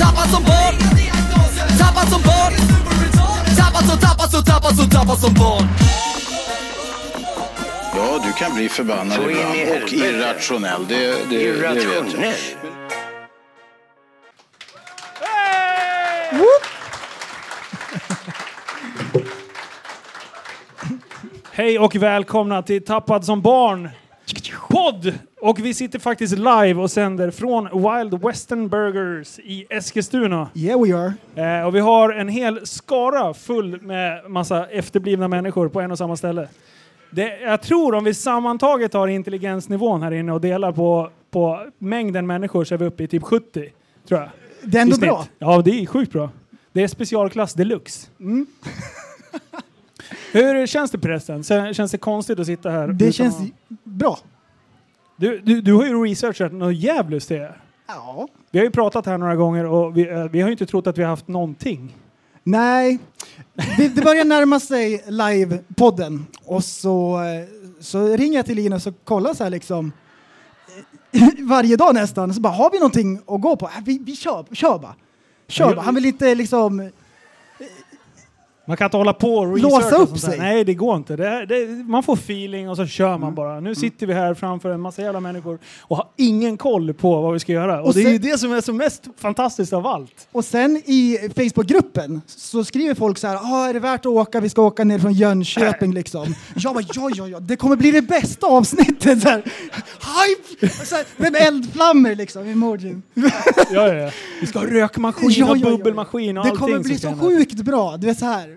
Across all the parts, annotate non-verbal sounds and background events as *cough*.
Tappad som barn. Tappad som barn. Tappad som, tappad som, tappad som, tappad som barn. Ja, du kan bli förbannad Så ibland och irrationell. Det, det, det vet jag. Irrationell. Hej och välkomna till Tappad som barn podd! Och vi sitter faktiskt live och sänder från Wild Western Burgers i Eskilstuna. Yeah we are. Eh, och vi har en hel skara full med massa efterblivna människor på en och samma ställe. Det, jag tror om vi sammantaget har intelligensnivån här inne och delar på, på mängden människor så är vi uppe i typ 70. Tror jag. Det är ändå bra. Ja, det är sjukt bra. Det är specialklass deluxe. Hur känns det förresten? Känns det konstigt att sitta här? Det utan känns bra. Du, du, du har ju researchat något jävligt det. Ja. Vi har ju pratat här några gånger och vi, eh, vi har ju inte trott att vi har haft någonting. Nej, det, det börjar närma sig live-podden och så, eh, så ringer jag till Linus och kollar så här liksom eh, *laughs* varje dag nästan. Så bara, har vi någonting att gå på? Äh, Vi, vi kör, kör bara. Kör bara. Han vill inte liksom... Man kan inte hålla på och Låsa upp sig. Nej, det går inte. Det, är- det, man får feeling och så kör Mm. man bara. Nu sitter vi här framför en massa jävla människor och har ingen koll på vad vi ska göra. Och, Och det är ju sen- det som är så mest fantastiskt av allt. Och sen i Facebookgruppen så skriver folk så här, ah, är det värt att åka? Vi ska åka ner från Jönköping liksom. Jag bara, ja, ja, ja, det kommer bli det bästa avsnittet. Så här, hype! Så här, med eldflammor liksom, emojin. Ja, ja, ja. Vi ska ha rökmaskin Ja, och bubbelmaskin och Det kommer bli så sjukt bra, du vet så här.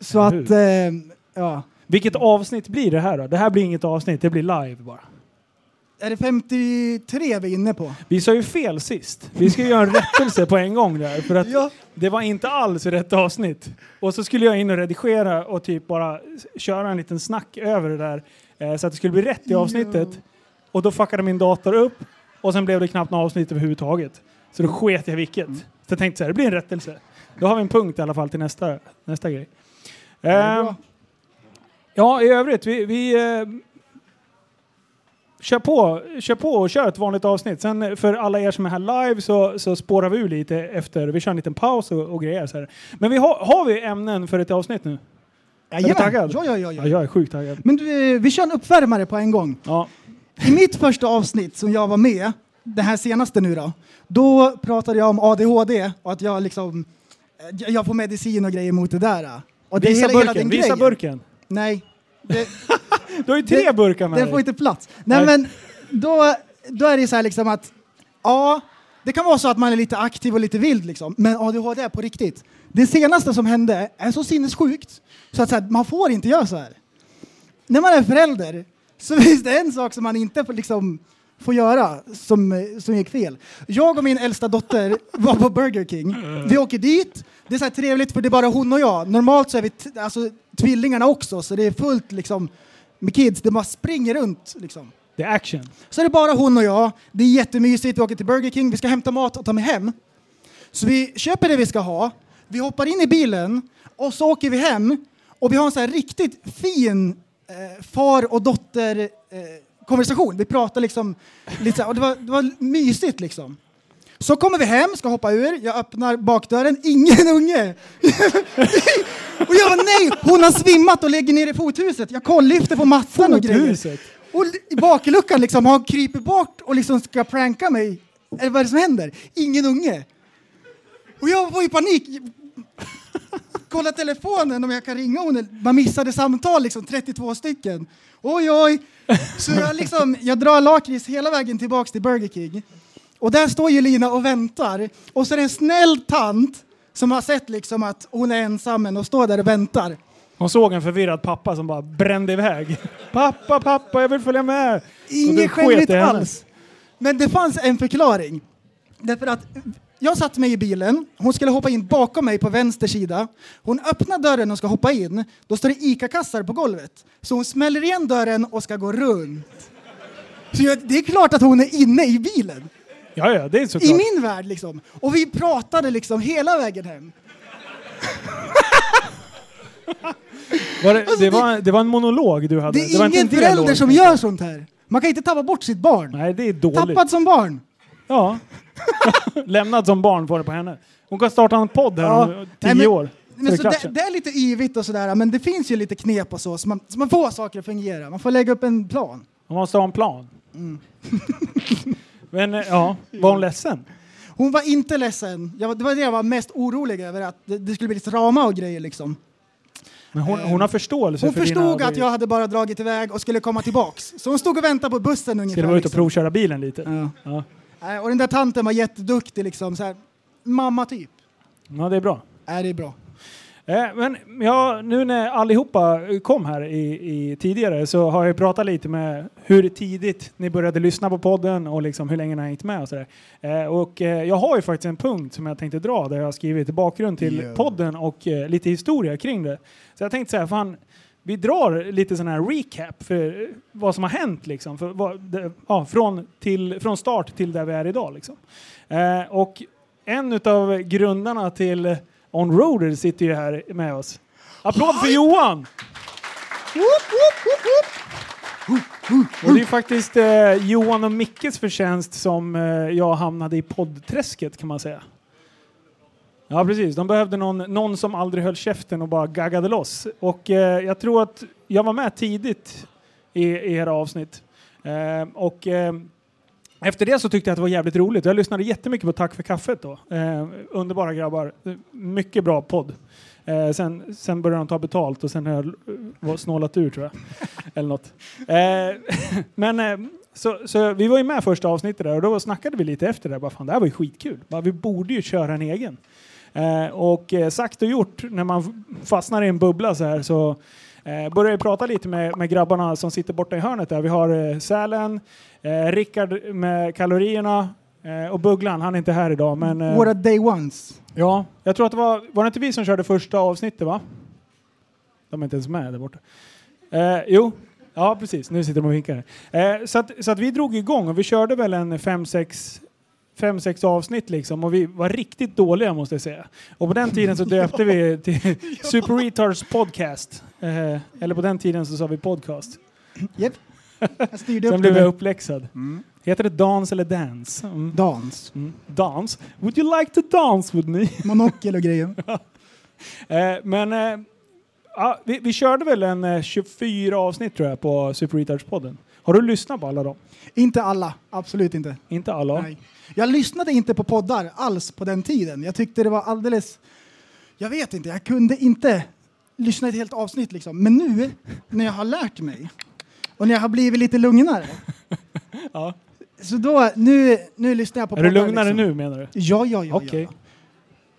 Så att, eh, ja. Vilket avsnitt blir det här då? Det här blir inget avsnitt, det blir live bara. Är det 53 vi är inne på? Vi sa ju fel sist. Vi ska göra en rättelse på en gång där. För att Ja. det var inte alls rätt avsnitt. Och så skulle jag in och redigera och typ bara köra en liten snack över det där. Eh, så att det skulle bli rätt i avsnittet. Och då fuckade min dator upp. Och sen blev det knappt något avsnitt överhuvudtaget. Så då sket jag vilket. Så jag tänkte så här, det blir en rättelse. Då har vi en punkt i alla fall till nästa, nästa grej. Eh, ja, i övrigt, vi, vi eh, kör, på, kör på och kör ett vanligt avsnitt. Sen eh, för alla er som är här live så, så spårar vi ur lite efter. Vi kör en liten paus och, och grejer. Så här. Men vi har, har vi ämnen för ett avsnitt nu? Är du taggad? Ja, ja, ja, Ja, ja. jag är sjukt taggad. Men du, eh, vi kör en uppvärmare på en gång. Ja. I mitt första avsnitt som jag var med, det här senaste nu då, då pratade jag om ADHD och att jag liksom, jag får medicin och grejer mot det där. Och det är Visa hela, hela burken, den visa grejen. burken. Nej, det, *laughs* Du har ju tre Det- burkar med det dig. får inte plats. Nej, Nej. men då, då är det så här liksom att, ja, det kan vara så att man är lite aktiv och lite vild liksom, men ADHD är på riktigt. Det senaste som hände är så sinnessjukt så att så här, man får inte göra så här. När man är förälder så *laughs* finns det en sak som man inte får, liksom, får göra som, som gick fel. Jag och min äldsta dotter *laughs* var på Burger King. Vi åker dit. Det är så trevligt för det är bara hon och jag. Normalt så är vi alltså, tvillingarna också så det är fullt liksom, med kids. Det bara springer runt. Liksom. Det är action. Så är det bara hon och jag. Det är jättemysigt. Vi åker till Burger King. Vi ska hämta mat och ta med hem. Så vi köper det vi ska ha. Vi hoppar in i bilen och så åker vi hem. Och vi har en så här riktigt fin eh, far och dotter eh, konversation. Vi pratar liksom lite så och det var, det var mysigt liksom. Så kommer vi hem, ska hoppa ur, jag öppnar bakdörren, ingen unge! *laughs* och jag bara nej, hon har svimmat och ligger nere i fothuset. Jag kolllyfter på mattan och grejer. Och i bakluckan liksom, han kryper bort och liksom ska pranka mig. Eller vad är det som händer? Ingen unge. Och jag får i panik. Kolla telefonen om jag kan ringa hon. Man missade samtal liksom, 32 stycken. Oj, oj. Så jag, liksom, jag drar lakrits hela vägen tillbaks till Burger King. Och där står ju Lina och väntar. Och så är det en snäll tant som har sett liksom att hon är ensam och står där och väntar. Hon såg en förvirrad pappa som bara brände iväg. Pappa, pappa, jag vill följa med! Inget skämmigt alls. Men det fanns en förklaring. Därför att jag satt mig i bilen, hon skulle hoppa in bakom mig på vänster sida. Hon öppnar dörren och ska hoppa in, då står det ICA-kassar på golvet. Så hon smäller igen dörren och ska gå runt. Så jag, det är klart att hon är inne i bilen. Ja, ja, det är I såklart. min värld liksom. Och vi pratade liksom hela vägen hem. Var det, det, var, det var en monolog du hade. Det var är inte en ingen förälder som gör sånt här. Man kan inte tappa bort sitt barn. Nej, det är dåligt. Tappad som barn. Ja. *laughs* Lämnad som barn var det på henne. Hon kan starta en podd här om Nej, tio men- år. Men så det, det är lite yvigt och sådär, men det finns ju lite knep och så, så man, så man får saker att fungera. Man får lägga upp en plan. Hon måste ha en plan. Mm. *laughs* Men eh, ja, var hon ledsen? Hon var inte ledsen. Jag, det var det jag var mest orolig över, att det, det skulle bli drama och grejer liksom. Men hon, hon har förståelse Hon för förstod dina... att jag hade bara dragit iväg och skulle komma tillbaks. Så hon stod och väntade på bussen ungefär. Skulle vara ute och liksom. provköra bilen lite. Ja. Ja. Nej, Och den där tanten var jätteduktig liksom, så här, mamma typ. ja, det är bra. Nej, det är bra. Eh, men ja, nu när allihopa kom här i, i tidigare så har jag pratat lite med hur tidigt ni började lyssna på podden och liksom hur länge ni har hängt med och sådär. Eh, och eh, jag har ju faktiskt en punkt som jag tänkte dra där jag har skrivit bakgrund till podden och eh, lite historia kring det. Så jag tänkte så här, fan, vi drar lite sån här recap för vad som har hänt liksom. För vad, det, ja, från, till, från start till där vi är idag liksom. Eh, och en av grundarna till Onroader sitter ju här med oss. Applåd för Johan! Och det är faktiskt eh, Johan och Mickes förtjänst som eh, jag hamnade i poddträsket kan man säga. Ja precis, de behövde någon, någon som aldrig höll käften och bara gaggade loss. Och eh, jag tror att jag var med tidigt i, i era avsnitt. Eh, och eh, efter det så tyckte jag att det var jävligt roligt. Jag lyssnade jättemycket på Tack för kaffet då. Eh, underbara grabbar. Mycket bra podd. Eh, sen, sen började de ta betalt och sen har jag eh, snålat ur tror jag. *laughs* Eller något. Eh, *laughs* men eh, så, så vi var ju med första avsnittet där och då snackade vi lite efter det. Bara, fan, det här var ju skitkul. Bara, vi borde ju köra en egen. Eh, och eh, sagt och gjort, när man fastnar i en bubbla så här så eh, börjar jag prata lite med, med grabbarna som sitter borta i hörnet där. Vi har eh, Sälen, eh, Rickard med kalorierna eh, och Bugglan, han är inte här idag men... Eh, Våra day ones. Ja, jag tror att det var, var det inte vi som körde första avsnittet va? De är inte ens med där borta. Jo, ja precis, nu sitter de och vinkar. Så, att, så att vi drog igång och vi körde väl en fem sex fem, sex avsnitt liksom och vi var riktigt dåliga måste jag säga. Och på den tiden så döpte vi till *laughs* Super Retards Podcast. Eh, eller på den tiden så sa vi podcast. Japp. Jag styrde *laughs* Sen blev det. jag uppläxad. Heter det dans eller dance? Mm. Dans. Mm. Dans? Would you like to dance with me? *laughs* Monokel och grejer. Eh, men eh, ja, vi, vi körde väl en eh, 24 avsnitt tror jag på Super Retards-podden. Har du lyssnat på alla dem? Inte alla, absolut inte. Inte alla? Nej. Jag lyssnade inte på poddar alls på den tiden. Jag tyckte det var alldeles... Jag vet inte, jag kunde inte lyssna ett helt avsnitt liksom. Men nu, när jag har lärt mig och när jag har blivit lite lugnare. Ja. Så då, nu, nu lyssnar jag på Är du poddar. lugnare liksom. nu menar du? Ja, ja, ja. Okej. ja.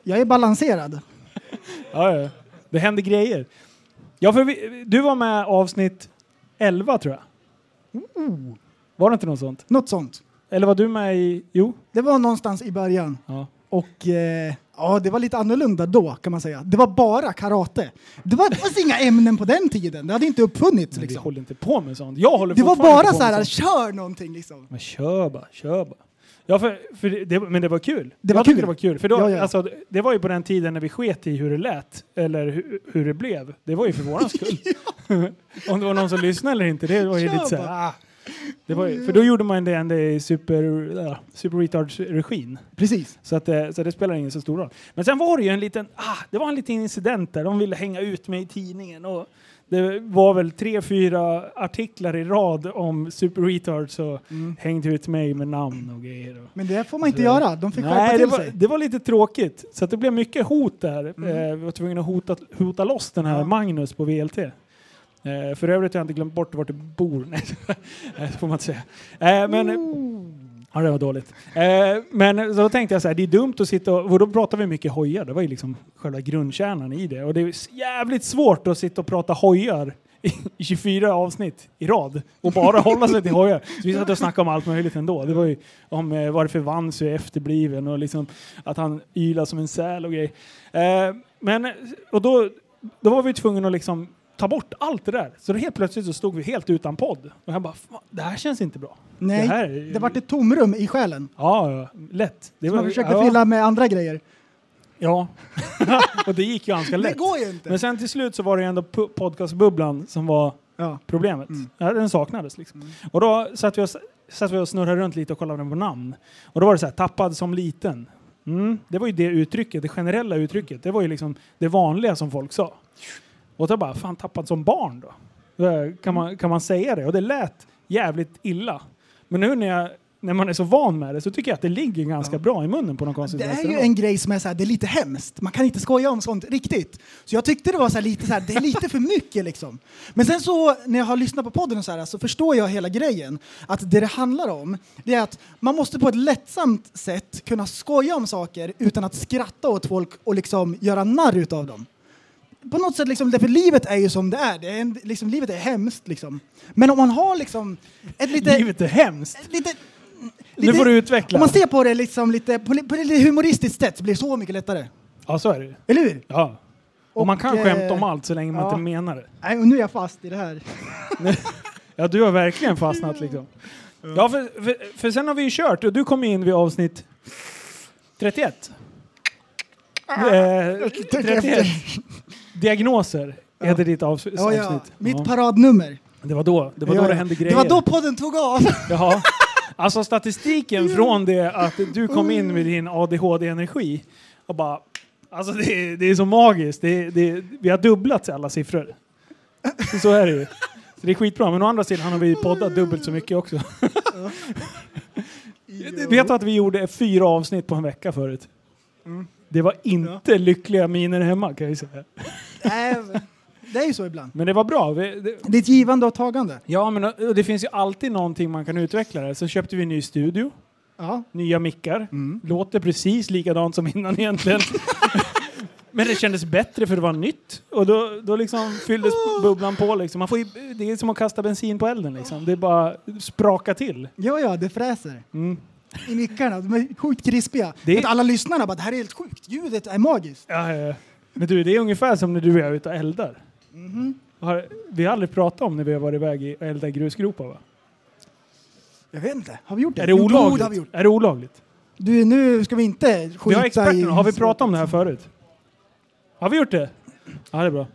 Jag är balanserad. *laughs* Ja, ja. Det händer grejer. Ja, för vi, du var med avsnitt 11 tror jag. Var det inte något sånt? Något sånt. Eller var du med i... Jo? Det var någonstans i början. Ja. Och eh, ja, det var lite annorlunda då kan man säga. Det var bara karate. Det var, det fanns inga ämnen på den tiden. Det hade inte uppfunnits Men vi liksom. håller inte på med sånt. Jag håller Det var bara så här, kör någonting liksom. Men kör bara, kör bara. Ja, för, för det- men det var kul. Det var jag kul. det var kul. För då, Ja, ja. Alltså, det- var ju på den tiden när vi sket i hur det lät, eller hur, hur det blev. Det var ju för våran *laughs* skull. *laughs* Om det var någon som lyssnade eller inte, det var ju Kör lite så här, ah. Det var För då gjorde man det ändå i Super, ja, super Retards-regin. Precis. Så, att, det- så det spelar ingen så stor roll. Men sen var det ju en liten, ah, det var en liten incident där. De ville hänga ut mig i tidningen. Och det var väl tre, fyra artiklar i rad om Super Retards och hängde ut mig med namn och grejer. Och. Men det får man inte Så- göra. De fick Nej, det till var, sig. det var lite tråkigt. Så det blev mycket hot där. Eh, vi var tvungna att hota, hota loss den här Ja. Magnus på VLT. Eh, för övrigt har jag inte glömt bort vart du bor. *laughs* Nej, det får man inte säga. Eh, men, Ja, det var dåligt. Eh, men så tänkte jag så här, det är dumt att sitta och, och då pratar vi mycket hojar, det var ju liksom själva grundkärnan i det. Och det är jävligt svårt att sitta och prata hojar i, *laughs* i 24 avsnitt i rad och bara hålla sig till hojar. Så vi satt och snackade om allt möjligt ändå. Det var ju om eh, varför Vansu är efterbliven och liksom att han ylar som en säl och grej. Eh, men, och då, då var vi tvungna att liksom ta bort allt det där. Så då helt plötsligt så stod vi helt utan podd. Och jag bara, "Fan, det här känns inte bra. Nej, Det det, här är- vart ett tomrum i själen. Ja, lätt. Det Som man försökte ja, fylla med andra grejer. Ja, *laughs* och det gick ju ganska Det lätt. går ju inte. Men sen till slut så var det ändå podcastbubblan som var Ja. problemet. Mm. Ja, den saknades liksom. Och då satt vi, och, satt vi och snurrade runt lite och kollade på namn. Och då var det så här, tappad som liten. Mm, det var ju det uttrycket, det generella uttrycket. Det var ju liksom det vanliga som folk sa. Och då bara, fan tappad som barn då? Eh, Kan man, kan man säga det? Och det lät jävligt illa. Men nu när, jag, när man är så van med det så tycker jag att det ligger ganska bra i munnen på någon konstig Det är ju en grej som är så här, det är lite hemskt. Man kan inte skoja om sånt riktigt. Så jag tyckte det var så här lite så här, det är lite för mycket liksom. Men sen så när jag har lyssnat på podden och så här så förstår jag hela grejen. Att det det handlar om, det är att man måste på ett lättsamt sätt kunna skoja om saker utan att skratta åt folk och liksom göra narr utav dem. På något sätt liksom, för livet är ju som det är. Det är en, liksom, livet är hemskt liksom. Men om man har liksom ett lite... Livet är hemskt. lite Nu får du utveckla. om man ser på det liksom lite, på, på lite humoristiskt sätt så blir det så mycket lättare. Ja, så är det. Eller hur? Ja. Och, Och, man kan eh, skämta om allt så länge man ja. inte menar det. Nej, och nu är jag fast i det här. *laughs* Ja, du har verkligen fastnat liksom. Ja, för, för, för sen har vi ju kört och du kom in vid avsnitt 31. Eh, 31. Diagnoser heter ditt avs- Ja, ja. avsnitt. Mitt Ja. paradnummer. Det var då det, var Ja, då det hände grejer. Det var då podden tog av. *laughs* Jaha. Alltså statistiken från det att du kom in med din ADHD-energi och bara... Alltså det är, det är så magiskt. Det det vi har dubblat alla siffror. *laughs* Så är det ju. Så det är skitbra. Men å andra sidan har vi poddat dubbelt så mycket också. *laughs* Vet du att vi gjorde fyra avsnitt på en vecka förut? Det var inte lyckliga miner hemma kan jag säga. Nej, det är ju så ibland. Men det var bra. Vi, det, Det är ett givande och tagande. ja, men det finns ju alltid någonting man kan utveckla där. Så köpte vi en ny studio. Ja. nya mickar. Mm. Låter precis likadant som innan egentligen. *laughs* Men det kändes bättre för det var nytt. Och då, då liksom fylldes bubblan på. Liksom. Man får ju, det är som att kasta bensin på elden. Liksom. Det är bara spraka till. ja, ja, det fräser. Mm. I mickarna. De är sjukt krispiga. Det- Det... Att alla lyssnarna bara, det här är helt sjukt. Ljudet är magiskt. Ja, ja, ja. Men du, det är ungefär som när du och jag är ute och eldar. Mhm. Har, vi har aldrig pratat om när vi har varit iväg i- och eldat i grusgropar va? Jag vet inte. Har vi gjort det? Är det Jo, olagligt? det vi gjort. Är det olagligt? Du, nu ska vi inte skita Vi har experterna. i... Har vi pratat om det här förut? Har vi gjort det? Ja, det är bra.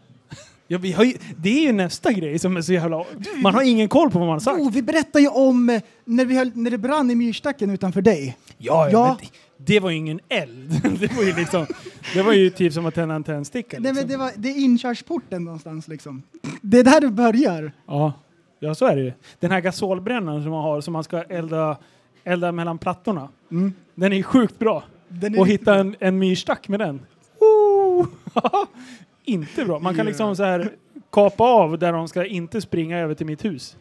Ja, vi har ju, det är ju nästa grej som är så jävla... Man har ingen koll på vad man har sagt. Jo, vi berättade ju om eh, när, vi höll, när det brann i myrstacken utanför dig. Ja, ja, Ja. Men det, det var ju ingen eld. *laughs* Det var ju liksom... Det var ju typ som att tända en tändsticka. Nej, Liksom. men det, var, det är inkörsporten någonstans liksom. Det är där du börjar. Ja. ja, så är det ju. Den här gasolbrännaren som man har som man ska elda, elda mellan plattorna. Mm. Den är ju sjukt bra. Den är Och hitta bra. en, en myrstack med den. Woo! *laughs* inte bra. Man kan liksom så här kapa av där de ska inte springa över till mitt hus.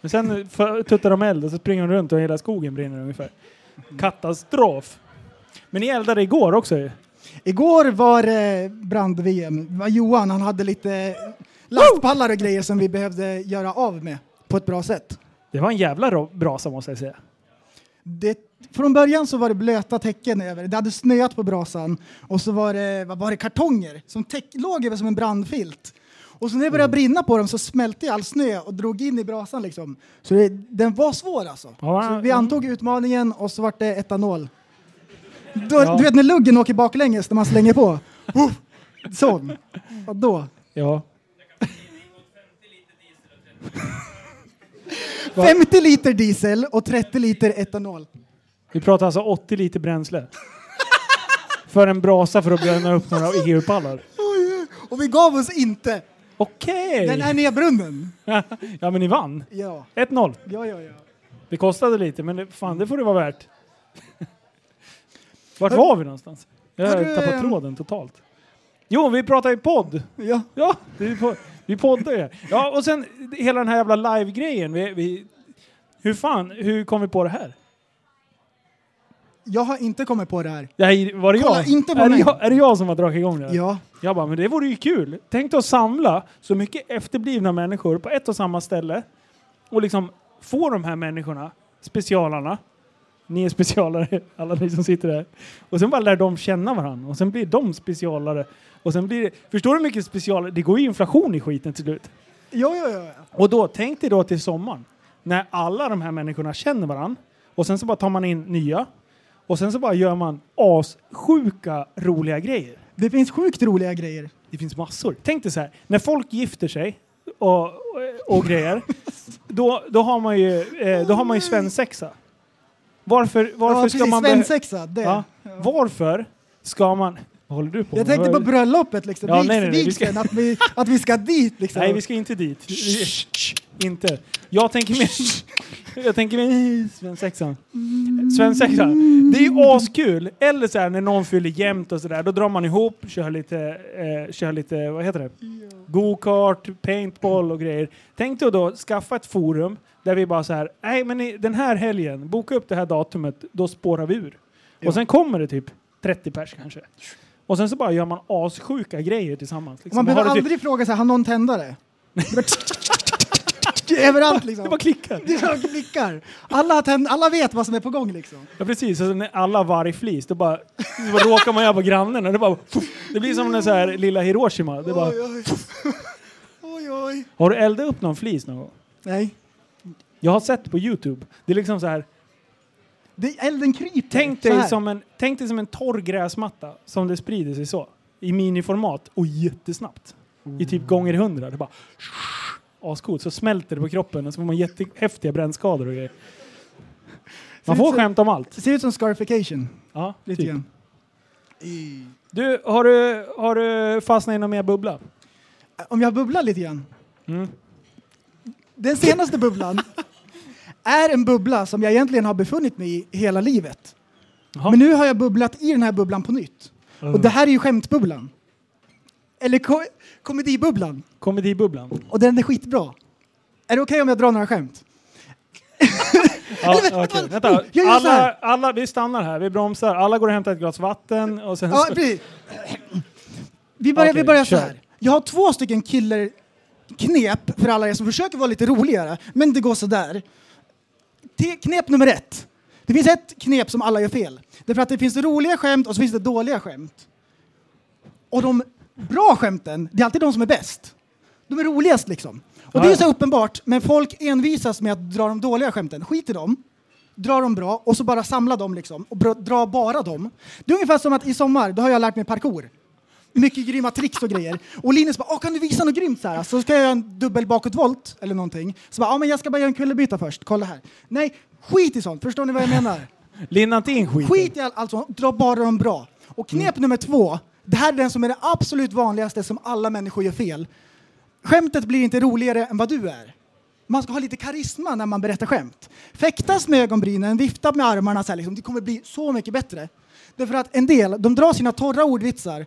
Men sen för- tuttar de eld och så springer de runt och hela skogen brinner ungefär. Katastrof. Men ni eldade igår också ju. Igår var det brand-VM. Det var Johan, han hade lite lastpallar och grejer som vi behövde göra av med på ett bra sätt. Det var en jävla ro- brasa måste jag säga. Det, från början så var det blöta täcken över. Det hade snöat på brasan och så var det, vad var det kartonger som täck, låg över som en brandfilt. Och så när det började brinna på dem så smälte all snö och drog in i brasan liksom. Så det, den var svår alltså. Ja, så vi mm. antog utmaningen och så vart det etanol. Då, Ja. Du vet när luggen åker baklänges när man slänger på? Uff, Sån. Och då. Ja. *laughs* 50 liter diesel och 30 liter etanol. Vi pratar alltså 80 liter bränsle. för en brasa för att bränna upp några EU-pallar. Och vi gav oss inte. Okej! Den är nedbrunnen. *laughs* ja men ni vann. Ja, 1-0. ja, ja. ja. Det kostade lite men det, fan det får det vara värt. *laughs* Vart var vi någonstans? Jag har tappat ehm, tråden totalt. Jo, vi pratar ju podd. ja. Ja, det är på, vi poddar ju. Ja, och sen hela den här jävla live-grejen. Vi, vi, hur fan, hur kom vi på det här? Jag har inte kommit på det här. Nej, var det Kolla jag? inte på är, det jag? Är det jag som har dragit igång det? här? Ja. Jag bara, men det vore ju kul. Tänk dig att samla så mycket efterblivna människor på ett och samma ställe och liksom få de här människorna, specialarna, ni är specialare, *laughs* alla ni som sitter där, och sen bara lär de känna varandra och sen blir de specialare och sen blir det, förstår du hur mycket specialare, det går ju inflation i skiten till slut. Ja, ja, ja. ja. Och då, tänk dig då till sommaren, när alla de här människorna känner varandra och sen så bara tar man in nya och sen så bara gör man assjuka roliga grejer. Det finns sjukt roliga grejer. Det finns massor. Tänk dig så här, när folk gifter sig och, och, och grejer, *laughs* då, då har man ju, eh, då har man ju svensexa. Varför, varför ja, ska precis. man... Svensexa, det. ja, varför ska man... Vad håller du på Jag med? tänkte på bröllopet, liksom. Ja, Vigs- nej, nej, nej, vi ska- vigseln, att, vi, att vi ska dit. Liksom. Nej, vi ska inte dit. Vi- Inte. Jag tänker mer... *laughs* Jag tänker mer svensexan. Svensexan. Det är ju askul. Eller så här när någon fyller jämnt och sådär. Då drar man ihop, kör lite, eh, kör lite, vad heter det? Go-kart, paintball och grejer. Tänk dig då skaffa ett forum där vi bara så här, nej men den här helgen, boka upp det här datumet, då spårar vi ur. Ja. Och sen kommer det typ 30 pers kanske. Och sen så bara gör man assjuka grejer tillsammans. Liksom. Man behöver det typ- aldrig fråga här, har någon tändare? Överallt liksom. Det bara klickar. Det bara klickar. Alla, tänd- alla vet vad som är på gång liksom. Ja precis, och när alla vargflis, då bara, då bara råkar man göra på grannen och det bara... Det blir som den så här lilla Hiroshima. Det bara, Oj, oj. oj, oj. har du eldat upp någon flis någon gång? Nej. Jag har sett på Youtube. Det är liksom så här. Det, elden kryper. Tänk dig, som en, tänk dig som en torr gräsmatta som det sprider sig så. I miniformat och jättesnabbt. I typ gånger hundra. Det bara... *laughs* Ascoolt. Så smälter det på kroppen och så får man jättehäftiga brännskador och grejer. *laughs* Man får skämta om allt. Det ser ut som scarification. Ja, Lite typ. grann. Du, har du, har du fastnat i någon mer bubbla? Om jag bubblar lite grann. Mm. Den senaste bubblan *laughs* är en bubbla som jag egentligen har befunnit mig i hela livet. Jaha. Men nu har jag bubblat i den här bubblan på nytt. Och det här är ju skämtbubblan. Eller ko komedibubblan. Komedibubblan. Och den är skitbra. Är det okej om jag drar några skämt? *laughs* Ja, Eller, okej. vänta, Alla, alla, vi stannar här, vi bromsar. Alla går och hämtar ett glas vatten och sen... Ja. Vi börjar, vi Okej, börjar så här. Jag har två stycken killer knep för alla er som försöker vara lite roligare, men det går så Knep nummer ett. Det finns ett knep som alla gör fel. Det är för att det finns roliga skämt och så finns det dåliga skämt. Och de bra skämten, det är alltid de som är bäst. De är roligast liksom. Och det är så uppenbart, men folk envisas med att dra de dåliga skämten. Skit i dem. Dra dem bra och så bara samla dem liksom. Och dra bara dem. Det är ungefär som att i sommar, då har jag lärt mig parkour. Mycket grymma tricks och grejer. Och Linus bara, kan du visa något grymt så här? Så ska jag göra en dubbel bakåtvolt eller någonting. Så bara, men jag ska bara göra en kullerbytta först, kolla här. Nej, skit i sånt, förstår ni vad jag menar? *laughs* Linda inte in skiten. Skit i all, allt sånt, dra bara de bra. Och knep nummer två, det här är den som är det absolut vanligaste som alla människor gör fel. Skämtet blir inte roligare än vad du är. Man ska ha lite karisma när man berättar skämt. Fäktas med ögonbrynen, vifta med armarna så här, liksom, det kommer bli så mycket bättre. Därför att en del, de drar sina torra ordvitsar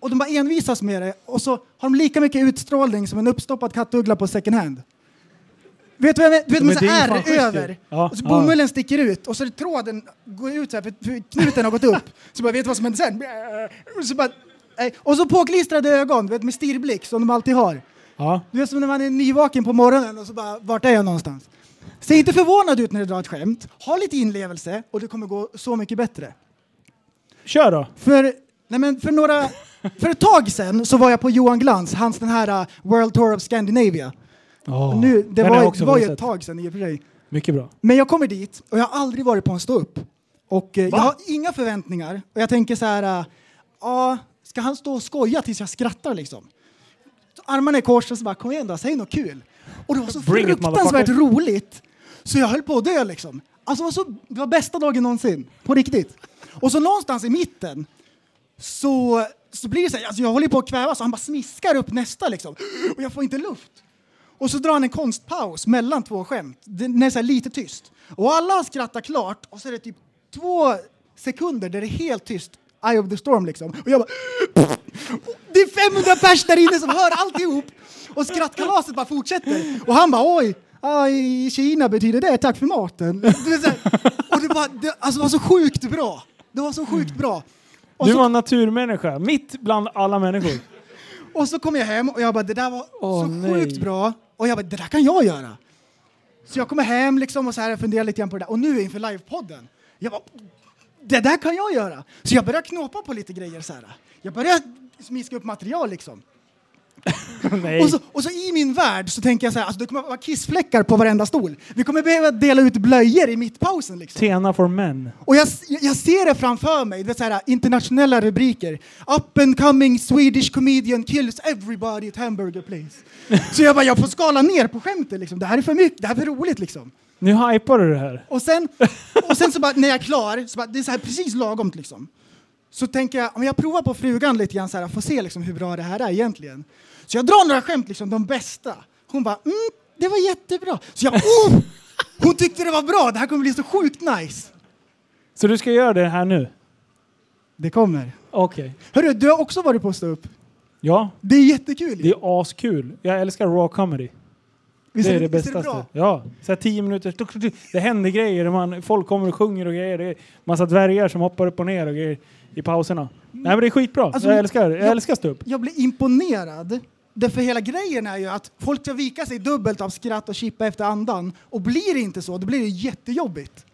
och de bara envisas med det och så har de lika mycket utstrålning som en uppstoppad kattuggla på second hand. Vet du vad jag menar? Du vet, Men med så det är ju är fan schysst över. Ja, och så ja. bomullen sticker ut och så är tråden går ut så här för, knuten har gått upp. Så bara, vet du vad som händer sen? Och så, bara, och så påklistrade ögon, du vet, med stirrblick som de alltid har. Ja. Du vet som när man är nyvaken på morgonen och så bara, vart är jag någonstans? Se inte förvånad ut när du drar ett skämt. Ha lite inlevelse och det kommer gå så mycket bättre. Kör då. För, nej men för, några, för ett tag sedan så var jag på Johan Glans, hans den här uh, World Tour of Scandinavia. Oh. Nu, det var, också det var ju sett. ett tag sedan i och för sig. Mycket bra. Men jag kommer dit och jag har aldrig varit på en ståupp. Och eh, jag har inga förväntningar. Och jag tänker så här, uh, ja, ska han stå och skoja tills jag skrattar liksom? Så armarna i kors och så bara, kom igen då, säg något kul. Och det var så Bring it, fruktansvärt motherfucker. roligt. Så jag höll på att dö liksom. Alltså det var, så, det var bästa dagen någonsin. På riktigt. Och så någonstans i mitten så, så blir det så här, alltså jag håller på att kvävas och han bara smiskar upp nästa liksom. Och jag får inte luft. Och så drar han en konstpaus mellan två skämt. Den är så här lite tyst. Och alla skrattar klart och så är det typ två sekunder där det är helt tyst. Eye of the storm liksom. Och jag bara... Det är 500 pers där inne som hör alltihop. Och skrattkalaset bara fortsätter. Och han bara oj, i Kina betyder det tack för maten. Det så här. Och Och det, bara, det, alltså, det var så sjukt bra. Det var så sjukt bra. Och Du så, var en naturmänniska, mitt bland alla människor. *laughs* och så kom jag hem och jag bara, det där var Åh, så nej. sjukt bra. Och jag bara, det där kan jag göra. Så jag kommer hem liksom och så här funderar lite grann på det där. Och nu inför livepodden, jag bara, det där kan jag göra. Så jag börjar knåpa på lite grejer så här. Jag börjar smiska upp material liksom. *laughs* Och så, och så i min värld så tänker jag så här, alltså det kommer vara kissfläckar på varenda stol. Vi kommer behöva dela ut blöjor i mittpausen liksom. Tena for men. Och jag, jag ser det framför mig, du vet så här, internationella rubriker. Up and coming Swedish comedian kills everybody at hamburger place. *laughs* Så jag bara, jag får skala ner på skämtet liksom. Det här är för mycket, det här är för roligt liksom. Nu hypar du det här. Och sen, *laughs* och sen så bara, när jag är klar, så bara, det är så här precis lagom liksom. Så tänker jag, om jag provar på frugan lite grann så här, får se liksom hur bra det här är egentligen. Så jag drar några skämt, liksom, de bästa. Hon bara, mm, det var jättebra. Så jag, oh! Hon tyckte det var bra, det här kommer bli så sjukt nice. Så du ska göra det här nu? Det kommer. Okej. Hörru, du har också varit på upp. Ja, Det är jättekul. det är askul. Jag älskar raw comedy. Visst det är det visst det bästa. bra? Ja, så här tio minuter. Det händer grejer. Man, folk kommer och sjunger och grejer. Det är massa dvärgar som hoppar upp och ner och grejer i pauserna. Nej men det är skitbra. Alltså, jag älskar, jag jag- älskar stå upp. Jag blir imponerad. Därför hela grejen är ju att folk ska vika sig dubbelt av skratt och chippa efter andan. Och blir det inte så, då blir det jättejobbigt.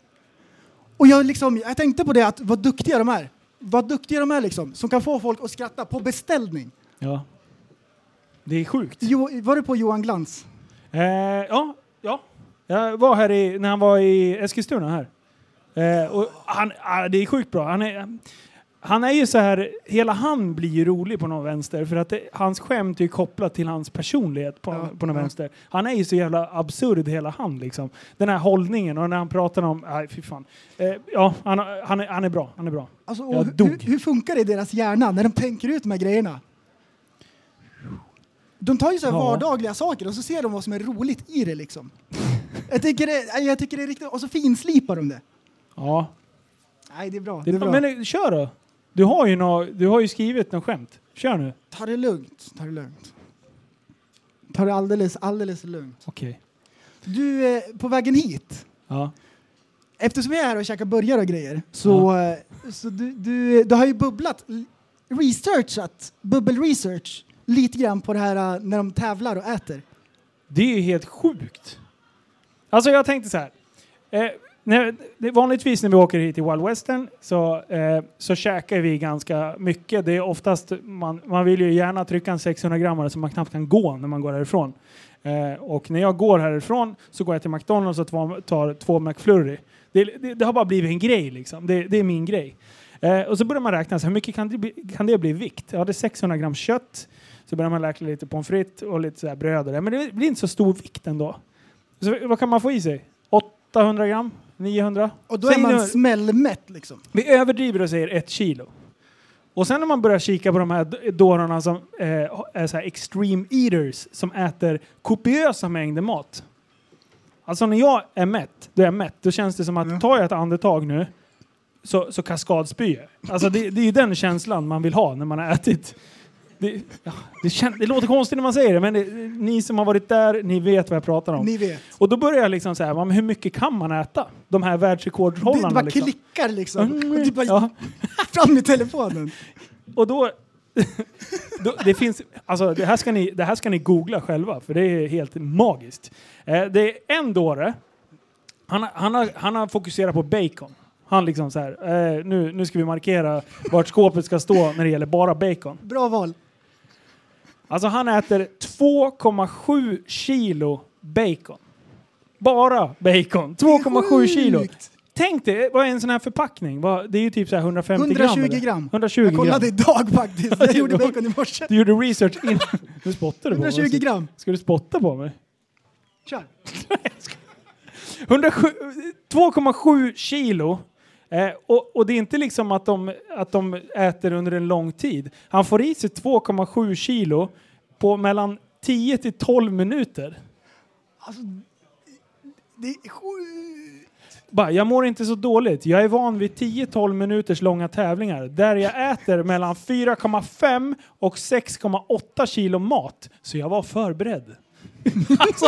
Och jag, liksom, jag tänkte på det, att vad duktiga de är. Vad duktiga de är liksom, som kan få folk att skratta på beställning. Ja. Det är sjukt. Jo, var du på Johan Glans? Eh, ja, ja. Jag var här i, när han var i Eskilstuna här. Eh, och han, ah, det är sjukt bra. Han är, han är ju så här, hela han blir ju rolig på någon vänster för att det, hans skämt är ju kopplat till hans personlighet på, Ja, på någon ja. vänster. Han är ju så jävla absurd hela han liksom. Den här hållningen och när han pratar om, nej fy fan. Eh, ja, han, han, är, han är bra, han är bra. Alltså, hur, hur, funkar det i deras hjärna när de tänker ut de här grejerna? De tar ju så här Ja. vardagliga saker och så ser de vad som är roligt i det liksom. jag, tycker det, jag tycker det är riktigt... Och så finslipar de det. Ja, Nej, det är bra. det, Det är bra. men eh, kör då. Du har ju, nå, du har ju skrivit något skämt. Kör nu. Ta det lugnt. Ta det lugnt. Ta det alldeles, alldeles lugnt. Okej. Du, eh, på vägen hit, Ja. eftersom jag är här och käkar burgare och grejer, så, eh, så du, du, du har ju bubblat, l- researchat, bubbel-research, lite grann på det här eh, när de tävlar och äter. Det är ju helt sjukt. Alltså jag tänkte så här. Eh, när, vanligtvis när vi åker hit till Wild Western så, eh, så käkar vi ganska mycket. Det är oftast, man, man vill ju gärna trycka en 600 grammare så man knappt kan gå när man går härifrån. Eh, och när jag går härifrån så går jag till McDonalds och tar, tar två McFlurry. Det, det, det har bara blivit en grej liksom. Det, det är min grej. Eh, och så börjar man räkna, så hur mycket kan det, bli, kan det bli i vikt? Ja, det är 600 gram kött. Så börjar man räkna lite pommes frites och lite så här bröd och det. Men det blir inte så stor vikt ändå. Så vad kan man få i sig? 800 gram? 900? Och då Säg är man nu- smällmätt liksom. vi överdriver och säger ett kilo. Och sen när man börjar kika på de här d- dårarna som eh, är så här extreme eaters som äter kopiösa mängder mat. Alltså när jag är mätt, då är jag mätt. Då känns det som att Ja. tar jag ett andetag nu så, så kaskadspyr jag. Alltså det, det är ju den känslan man vill ha när man har ätit. Det, ja, det, kän, det låter konstigt när man säger det, men det, ni som har varit där, ni vet vad jag pratar om. Ni vet. Och då börjar jag liksom säga, men hur mycket kan man äta? De här världsrekordhållarna. det bara liksom. klickar liksom. Mm, Och du bara ja. *laughs* fram med telefonen. *laughs* Och då, *laughs* då... Det finns... Alltså det här, ska ni, det här ska ni googla själva, för det är helt magiskt. Eh, det är en dåre. Han, har- han, har, han har fokuserat på bacon. Han liksom så här, eh, nu, nu ska vi markera vart skåpet ska stå när det gäller bara bacon. Bra val. Alltså han äter 2,7 kilo bacon. Bara bacon. 2,7 kilo. Tänk dig, vad är en sån här förpackning? Det är ju typ så här 150 gram. 120 eller? gram. 120 Jag kollade gram. idag faktiskt. Jag gjorde *laughs* bacon i morse. Du gjorde research innan. *laughs* Nu spottar du på mig. 120 gram. Ska du spotta på mig? Kör. *laughs* 107 2,7 kilo. Eh, och, och det är inte liksom att de, att de äter under en lång tid. Han får i sig 2,7 kilo på mellan 10 till 12 minuter. Alltså, det är sjukt. Bara, jag mår inte så dåligt. Jag är van vid 10-12 minuters långa tävlingar där jag äter mellan 4,5 och 6,8 kilo mat. Så jag var förberedd. *laughs* alltså,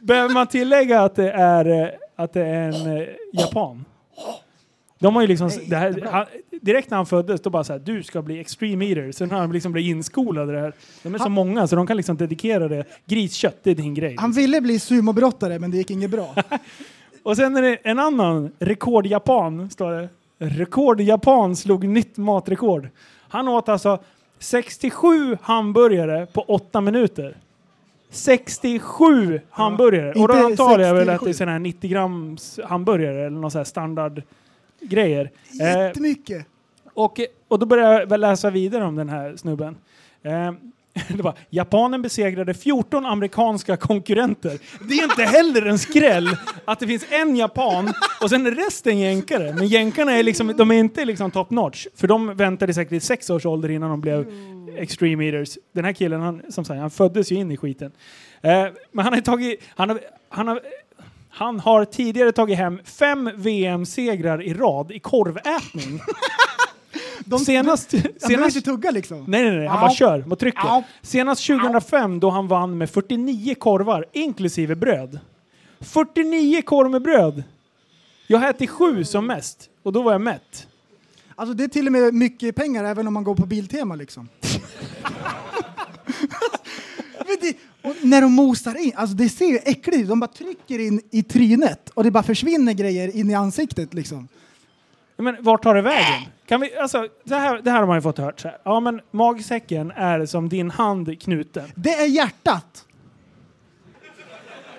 behöver man tillägga att det är att det är en eh, japan. De har ju liksom, det här, han, direkt när han föddes, då bara så här, du ska bli extreme eater. Sen har han liksom blivit inskolad i det här. De är så Han- många så de kan liksom dedikera det. Griskött, det är din grej. Han ville bli sumobrottare men det gick inget bra. *laughs* Och sen är det en annan rekordjapan, står det. Rekordjapan slog nytt matrekord. Han åt alltså 67 hamburgare på 8 minuter. 67 hamburgare! och då antar jag väl att 67. det är sådana här 90 grams hamburgare eller någon sån här standardgrejer. Eh, Jättemycket. och, och då började jag läsa vidare om den här snubben. Eh, *laughs* det var, Japanen besegrade 14 amerikanska konkurrenter. Det är inte heller en skräll att det finns en japan och sen är resten jänkare. Men jänkarna är liksom, de är inte liksom top notch. För de väntade säkert i sex års ålder innan de blev extreme eaters. Den här killen, han, som sagt, han föddes ju in i skiten. Eh, men han har tagit, han har, han har han har tidigare tagit hem fem VM-segrar i rad i korvätning. *laughs* De, senast... Behöver senast inte tugga liksom. nej, nej, nej. Han bara kör mot trycket. Au. Senast 2005 då han vann med 49 korvar, inklusive bröd. 49 korv med bröd! Jag har ätit sju som mest, och då var jag mätt. Alltså det är till och med mycket pengar även om man går på Biltema liksom. *laughs* Och när de mosar in, alltså det ser ju äckligt ut. De bara trycker in i trynet och det bara försvinner grejer in i ansiktet liksom. Men vart tar det vägen? Kan vi, alltså, det, här, det här har man ju fått hört. Så här. Ja, men magsäcken är som din hand knuten. Det är hjärtat!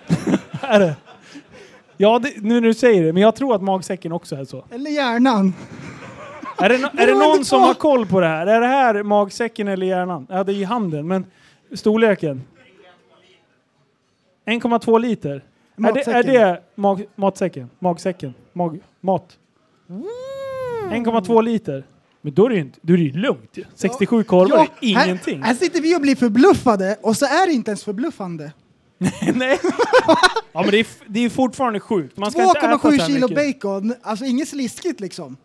*laughs* Är det? Ja, det, nu när du säger det, men jag tror att magsäcken också är så. Eller hjärnan. Är det, no- *laughs* är det någon som har koll på det här? Är det här magsäcken eller hjärnan? Ja, det är i handen, men storleken? 1,2 liter. Är det, Matsäcken. är det mag, matsäcken? Magsäcken? Mag, mat? 1,2 liter. Men då är det ju inte, då är det ju lugnt ju. 67 korvar är ingenting. Här, här sitter vi och blir förbluffade och så är det inte ens förbluffande. *laughs* Nej. *laughs* Ja men det är, f- det är fortfarande sjukt. Man ska inte äta så 2,7 här kilo mycket. bacon, alltså inget sliskigt liksom.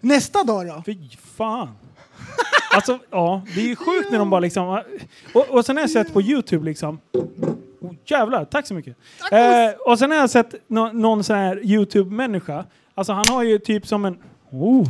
Nästa dag då? Fy fan. Alltså, ja, det är ju sjukt när de bara liksom... Och, och sen har jag sett på Youtube liksom... Oh, jävlar, tack så mycket. Eh, och sen har jag sett nå- någon sån här Youtube-människa. Alltså han har ju typ som en... Oh.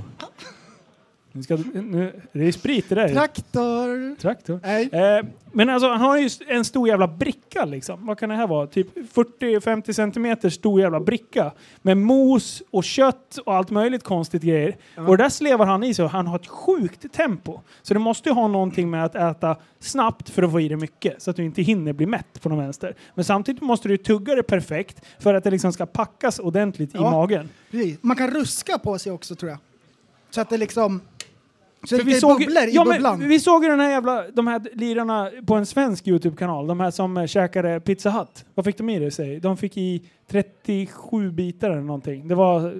Nu ska, nu, det är sprit det där. Traktor. Traktor. Nej. Eh, men alltså han har ju en stor jävla bricka liksom. Vad kan det här vara? Typ 40-50 centimeter stor jävla bricka. Med mos och kött och allt möjligt konstigt grejer. Och det där slevar han i sig och han har ett sjukt tempo. Så det måste ju ha någonting med att äta snabbt för att få i dig mycket. Så att du inte hinner bli mätt på någon vänster. Men samtidigt måste du tugga det perfekt för att det liksom ska packas ordentligt i Ja. magen. Precis. Man kan ruska på sig också tror jag. Så att det liksom... Så För det är bubblor i ja, men bubblan. vi såg ju den här jävla, de här lirarna på en svensk Youtube-kanal. De här som käkade Pizza Hut. Vad fick de i sig? De fick i 37 bitar eller någonting. Det var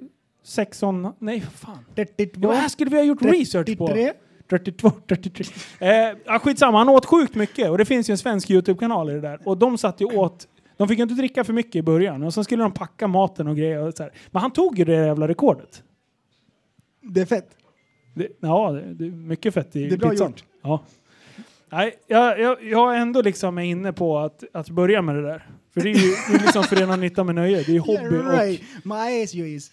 16... Nej, fan. 32, Det här skulle vi ha gjort research på. 33. 32, 33. Eh, ja, skitsamma, han åt sjukt mycket. Och det finns ju en svensk Youtube-kanal i det där. Och de satt ju åt... De fick ju inte dricka för mycket i början. Och så skulle de packa maten och grejer. Och så här. Men han tog ju det jävla rekordet. Det är fett. Det, ja, det, är mycket fett i Det är bra pizzan. gjort. Ja. Nej, jag, jag, jag är ändå liksom inne på att, att börja med det där. För det är ju det är liksom förena nytta med nöje. Det är ju *laughs* hobby Yeah, right. My ass you is.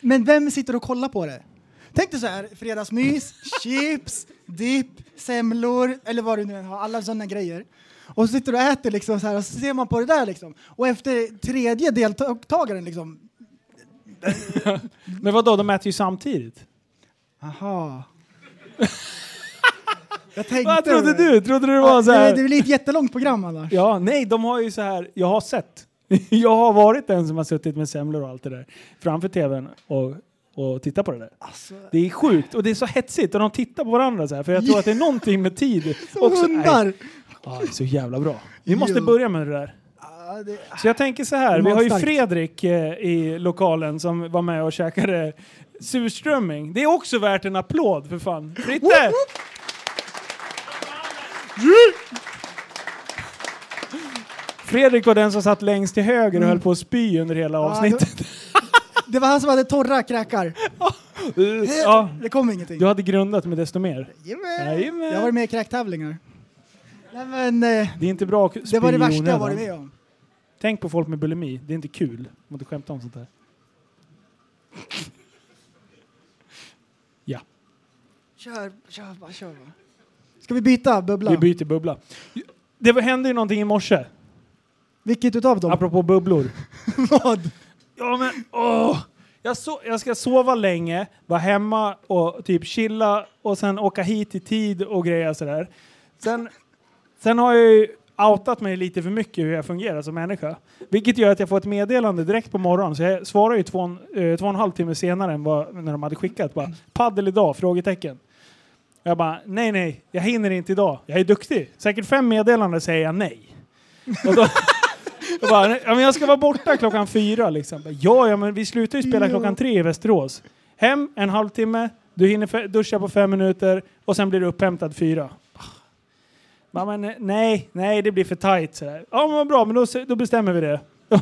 Men vem sitter och kollar på det? Tänk dig så här, fredagsmys, *laughs* chips, dipp, semlor eller vad du nu än har, alla sådana grejer. Och så sitter du och äter liksom så här och så ser man på det där liksom. Och efter tredje deltagaren liksom, och... *laughs* Men vadå, de äter ju samtidigt. Aha. *laughs* Jag tänkte Vad trodde du? Trodde du det Ja, var så det, det här? blir ett jättelångt program annars. Ja, nej, de har ju så här. Jag har sett. *laughs* Jag har varit den som har suttit med semlor och allt det där framför tvn och, och tittat på det där. Alltså, Det är sjukt och det är så hetsigt och de tittar på varandra så här för jag tror att det är *laughs* någonting med tid. som också. hundar. Nej, Ja, det är så jävla bra. Vi måste Jo. börja med det där. Så jag tänker så här, vi har ju. Fredrik eh, i lokalen som var med och käkade surströmming. Det är också värt en applåd för fan. Fritte! Fredrik var den som satt längst till höger och höll på att spy under hela Ja, avsnittet. det var han som hade torra kräkar. *laughs* Ja, Det kom ingenting. du hade grundat med desto mer. Jajamän. Jag har varit med i kräktävlingar. Nej, men, eh, Det är inte bra att spy det var det värsta jag varit med om. Tänk på folk med bulimi. Det är inte kul. Man inte skämta om sånt här. Ja, Kör, kör bara, kör bara. Ska vi byta bubbla? vi byter bubbla. Det var- hände ju någonting i morse. Vilket utav dem? Apropå bubblor. *laughs* Vad? Ja men åh! Jag, so jag ska sova länge, vara hemma och typ chilla och sen åka hit i tid och grejer sådär. Sen, sen har jag ju outat mig lite för mycket hur jag fungerar som människa. Vilket gör att jag får ett meddelande direkt på morgonen. Så jag svarar ju två, eh, två och en halv timme senare än vad, när de hade skickat. Bara, Paddel idag? Frågetecken. Jag bara, nej nej, jag hinner inte idag. Jag är duktig. Säkert fem meddelanden säger jag nej. Och då, *laughs* jag, bara, ja, men jag ska vara borta klockan fyra liksom. Ja, ja, men vi slutar ju spela klockan tre i Västerås. Hem en halvtimme, du hinner duscha på fem minuter och sen blir du upphämtad fyra. Bara, men nej, nej, det blir för tajt. Så där. Ja, men vad bra, men då, då bestämmer vi det. *laughs*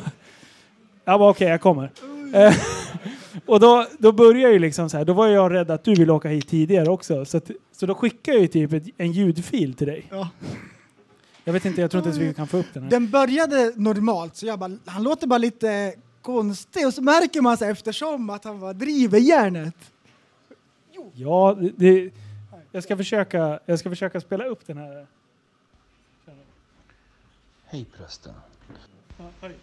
Jag bara okej, jag kommer. *laughs* Och då, då börjar ju liksom så här, då var jag rädd att du ville åka hit tidigare också. Så, att, så då skickar jag ju typ ett, en ljudfil till dig. Ja. Jag vet inte, jag tror inte ens vi kan få upp den här. Den började normalt, så jag bara, han låter bara lite konstig och så märker man så här eftersom att han bara driver järnet. Ja, det, det, jag, ska försöka, jag ska försöka spela upp den här. Hej prästen. Ja, hej.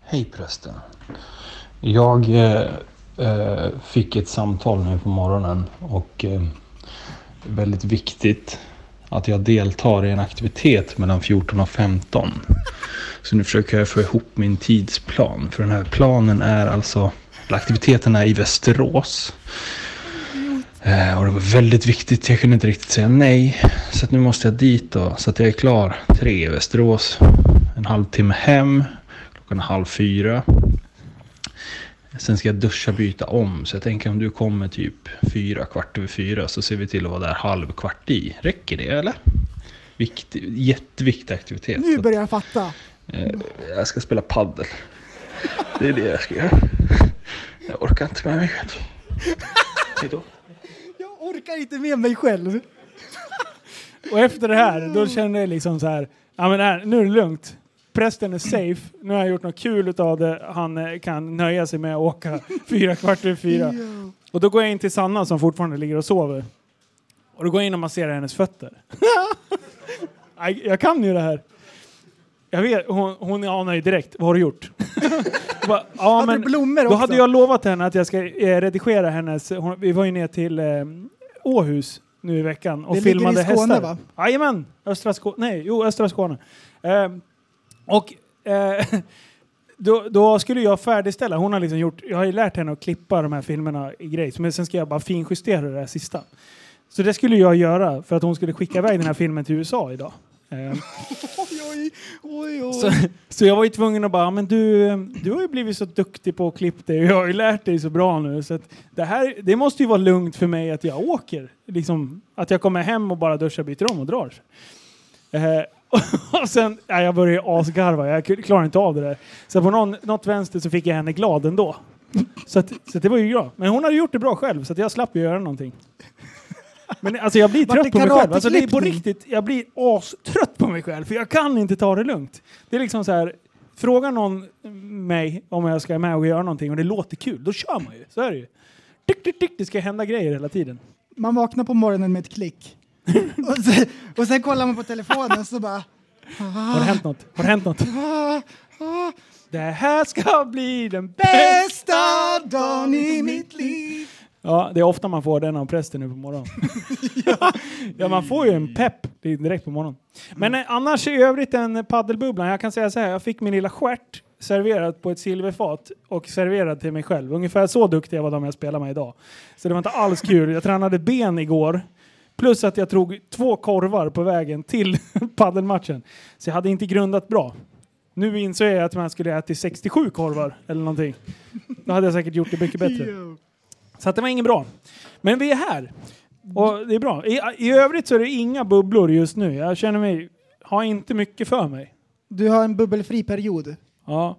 Hej prästen. Jag eh, eh, fick ett samtal nu på morgonen och eh, det är väldigt viktigt att jag deltar i en aktivitet mellan 14 och 15. Så nu försöker jag få ihop min tidsplan. För den här planen är alltså, eller aktiviteten är i Västerås. Eh, och det var väldigt viktigt, jag kunde inte riktigt säga nej. Så att nu måste jag dit då, så att jag är klar tre i Västerås. En halvtimme hem, klockan är halv fyra. Sen ska jag duscha byta om, så jag tänker om du kommer typ fyra, kvart över fyra så ser vi till att vara där halv kvart i. Räcker det eller? Viktig, jätteviktig aktivitet. Nu börjar jag fatta. Eh, Jag ska spela paddel. Det är det jag ska göra. Jag orkar inte med mig själv. Hejdå. Jag orkar inte med mig själv. Och efter det här, då kände jag liksom så här, ja men här, nu är det lugnt. Prästen är safe, nu har jag gjort något kul utav det. Han eh, kan nöja sig med att åka *laughs* fyra kvart över fyra. Och då går jag in till Sanna som fortfarande ligger och sover. Och då går jag in och masserar hennes fötter. *laughs* Jag kan ju det här. Jag vet, hon, hon anar ju direkt, vad har du gjort? *laughs* Bara, ja, Hade men, blommor då hade jag lovat henne att jag ska eh, redigera hennes, hon, vi var ju ner till eh, Åhus nu i veckan och Det ligger filmade i Skåne, hästar. va? Jajamän, östra Skåne, nej, jo östra Skåne. Eh, och eh, *laughs* då, då skulle jag färdigställa, hon har liksom gjort, jag har ju lärt henne att klippa de här filmerna i grejs, men sen ska jag bara finjustera det där sista. Så det skulle jag göra för att hon skulle skicka iväg den här filmen till USA idag. Eh, *laughs* Oj, oj, oj, så, så jag var ju tvungen att bara, men du, du har ju blivit så duktig på att klippa dig och jag har ju lärt dig så bra nu. Så det här, det måste ju vara lugnt för mig att jag åker. Liksom, att jag kommer hem och bara duschar, byter om och drar. Eh, *laughs* och sen, ja, jag började asgarva, jag k- klarar inte av det där. Så på någon, något vänster så fick jag henne glad ändå. Så, att, så att det var ju bra. Men hon hade gjort det bra själv så jag slapp ju göra någonting. Men alltså jag blir *laughs* trött på mig själv. Alltså det är på riktigt, jag blir astrött på mig själv för jag kan inte ta det lugnt. Det är liksom så här, fråga någon mig om jag ska med och göra någonting och det låter kul, då kör man ju. Så är det ju. Tick, tick, tick, det ska hända grejer hela tiden. Man vaknar på morgonen med ett klick. *laughs* och, sen, och sen kollar man på telefonen så bara... Har det hänt något? Har det hänt något? *laughs* Det här ska bli den bästa dagen i mitt liv. Ja, det är ofta man får den av prästen nu på morgonen. *laughs* ja. man får ju en pepp direkt på morgonen. Men eh, annars i övrigt en paddelbubblan. Jag kan säga så här, jag fick min lilla stjärt serverat på ett silverfat och serverad till mig själv. Ungefär så duktig jag var de jag spelade med idag. Så det var inte alls kul. Jag tränade ben igår. Plus att jag tog två korvar på vägen till *laughs* paddelmatchen. Så jag hade inte grundat bra. Nu insåg jag att man skulle äta 67 korvar eller någonting. Då hade jag säkert gjort det mycket bättre. Så att det var inget bra. Men vi är här. Och det är bra. I, I övrigt så är det inga bubblor just nu. Jag känner mig, har inte mycket för mig. Du har en bubbelfri period. Ja.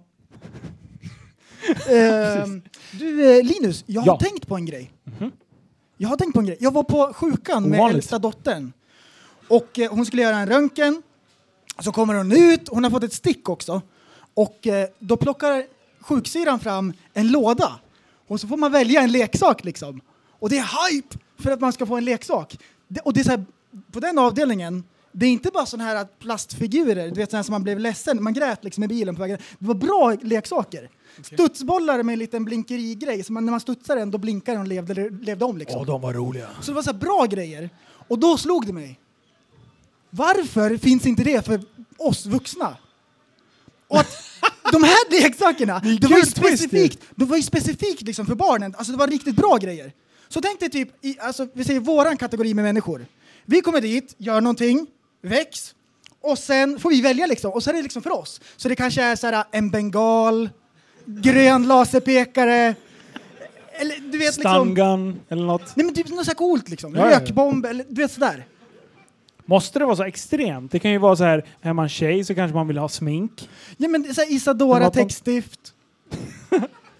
Ehm, du, eh, Linus, jag har Ja. tänkt på en grej. Jag har tänkt på en grej. Jag var på sjukan med Ovanligt. äldsta dottern. Och eh, hon skulle göra en röntgen. Så kommer hon ut, hon har fått ett stick också. Och eh, då plockar sjuksyran fram en låda och så får man välja en leksak liksom. Och det är hype för att man ska få en leksak. Det, och det är så här, på den avdelningen, det är inte bara sådana här plastfigurer, du vet sådana som man blev ledsen, man grät liksom i bilen på vägen. Det var bra leksaker. Studsbollar med en liten blinkerigrej, så man, när man studsar den då blinkar den och levde, levde om liksom. de var roliga. Så det var så här bra grejer. Och då slog det mig. Varför finns inte det för oss vuxna? Och att *laughs* de här leksakerna, Det det var ju specifikt, det var ju specifikt liksom för barnen. Alltså det var riktigt bra grejer. Så tänk dig typ, i, alltså, vi säger våran kategori med människor. Vi kommer dit, gör någonting, väx, och sen får vi välja liksom. Och så är det liksom för oss. Så det kanske är så här, en bengal, grön laserpekare, eller du vet liksom... Stangan eller något. Nej men typ något så här coolt liksom. Ja, ja, ja. Rökbomb eller du vet sådär. Måste det vara så extremt? Det kan ju vara så här, är man tjej så kanske man vill ha smink. Ja men så här Isadora textstift.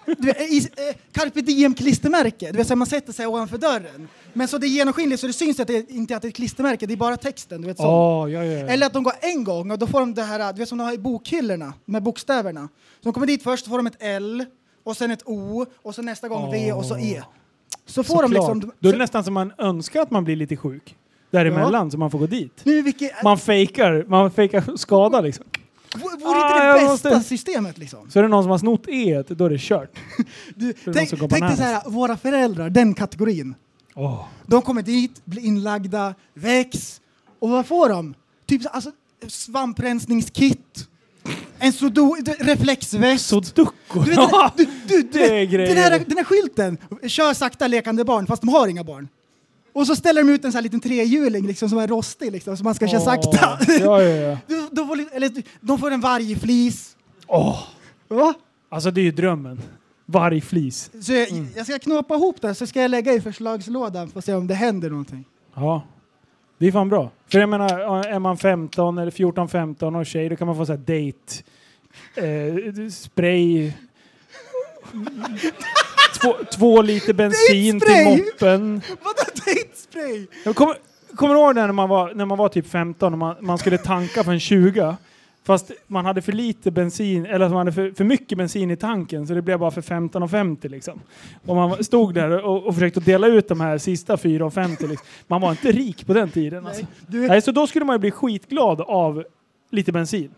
Du vet, is, eh, Carpe diem klistermärke. Du vet, så här, man sätter sig ovanför dörren. Men så det är genomskinligt så det syns att det inte att det är ett klistermärke, det är bara texten. Du vet, sånt. Åh, ja, ja, ja. Eller att de går en gång och då får de det här, du vet som de har i bokhyllorna, med bokstäverna. Så de kommer dit först, så får de ett L, och sen ett O, och så nästa gång V och så E. Så får de Såklart. liksom... Då är så, det nästan som man önskar att man blir lite sjuk. Däremellan, så man får gå dit. nu, vilket, Man fejkar, man fejkar skada liksom. vore inte Ah, det bästa måste- systemet liksom? Så är det någon som har snott E, då är det kört. *laughs* Du, tänk tänk dig så här, våra föräldrar, den kategorin. Åh. De kommer dit, blir inlagda, väx. Och vad får de? Typ så- alltså, svamprensningskit, en sudo, reflexväst. Sudoku. Du vet, du, *laughs* du, du, vet, den, här, den här skylten, kör sakta lekande barn fast de har inga barn. Och så ställer de ut en sån här liten trehjuling liksom, som är rostig liksom, så man ska köra sakta. Ja, ja, ja. *laughs* De, de, får, eller, de får en vargflis. Åh. Va? Alltså det är ju drömmen. Vargflis. Så jag, jag ska knåpa ihop det så ska jag lägga i förslagslådan för att se om det händer någonting. Ja. Det är fan bra. För jag menar, är man 15 eller 14-15 och tjej, då kan man få så här date, eh, spray, två, två liter bensin till Date-spray? moppen. Vadå dejtspray? Jag kommer, kommer du ihåg när man var, när man var typ 15 och man, man skulle tanka för en 20? Fast man hade för lite bensin, eller man hade för, för mycket bensin i tanken så det blev bara för 15,50 liksom. Och man stod där och, och försökte dela ut de här sista 4,50 liksom. Man var inte rik på den tiden alltså. Vet, Nej, så då skulle man ju bli skitglad av lite bensin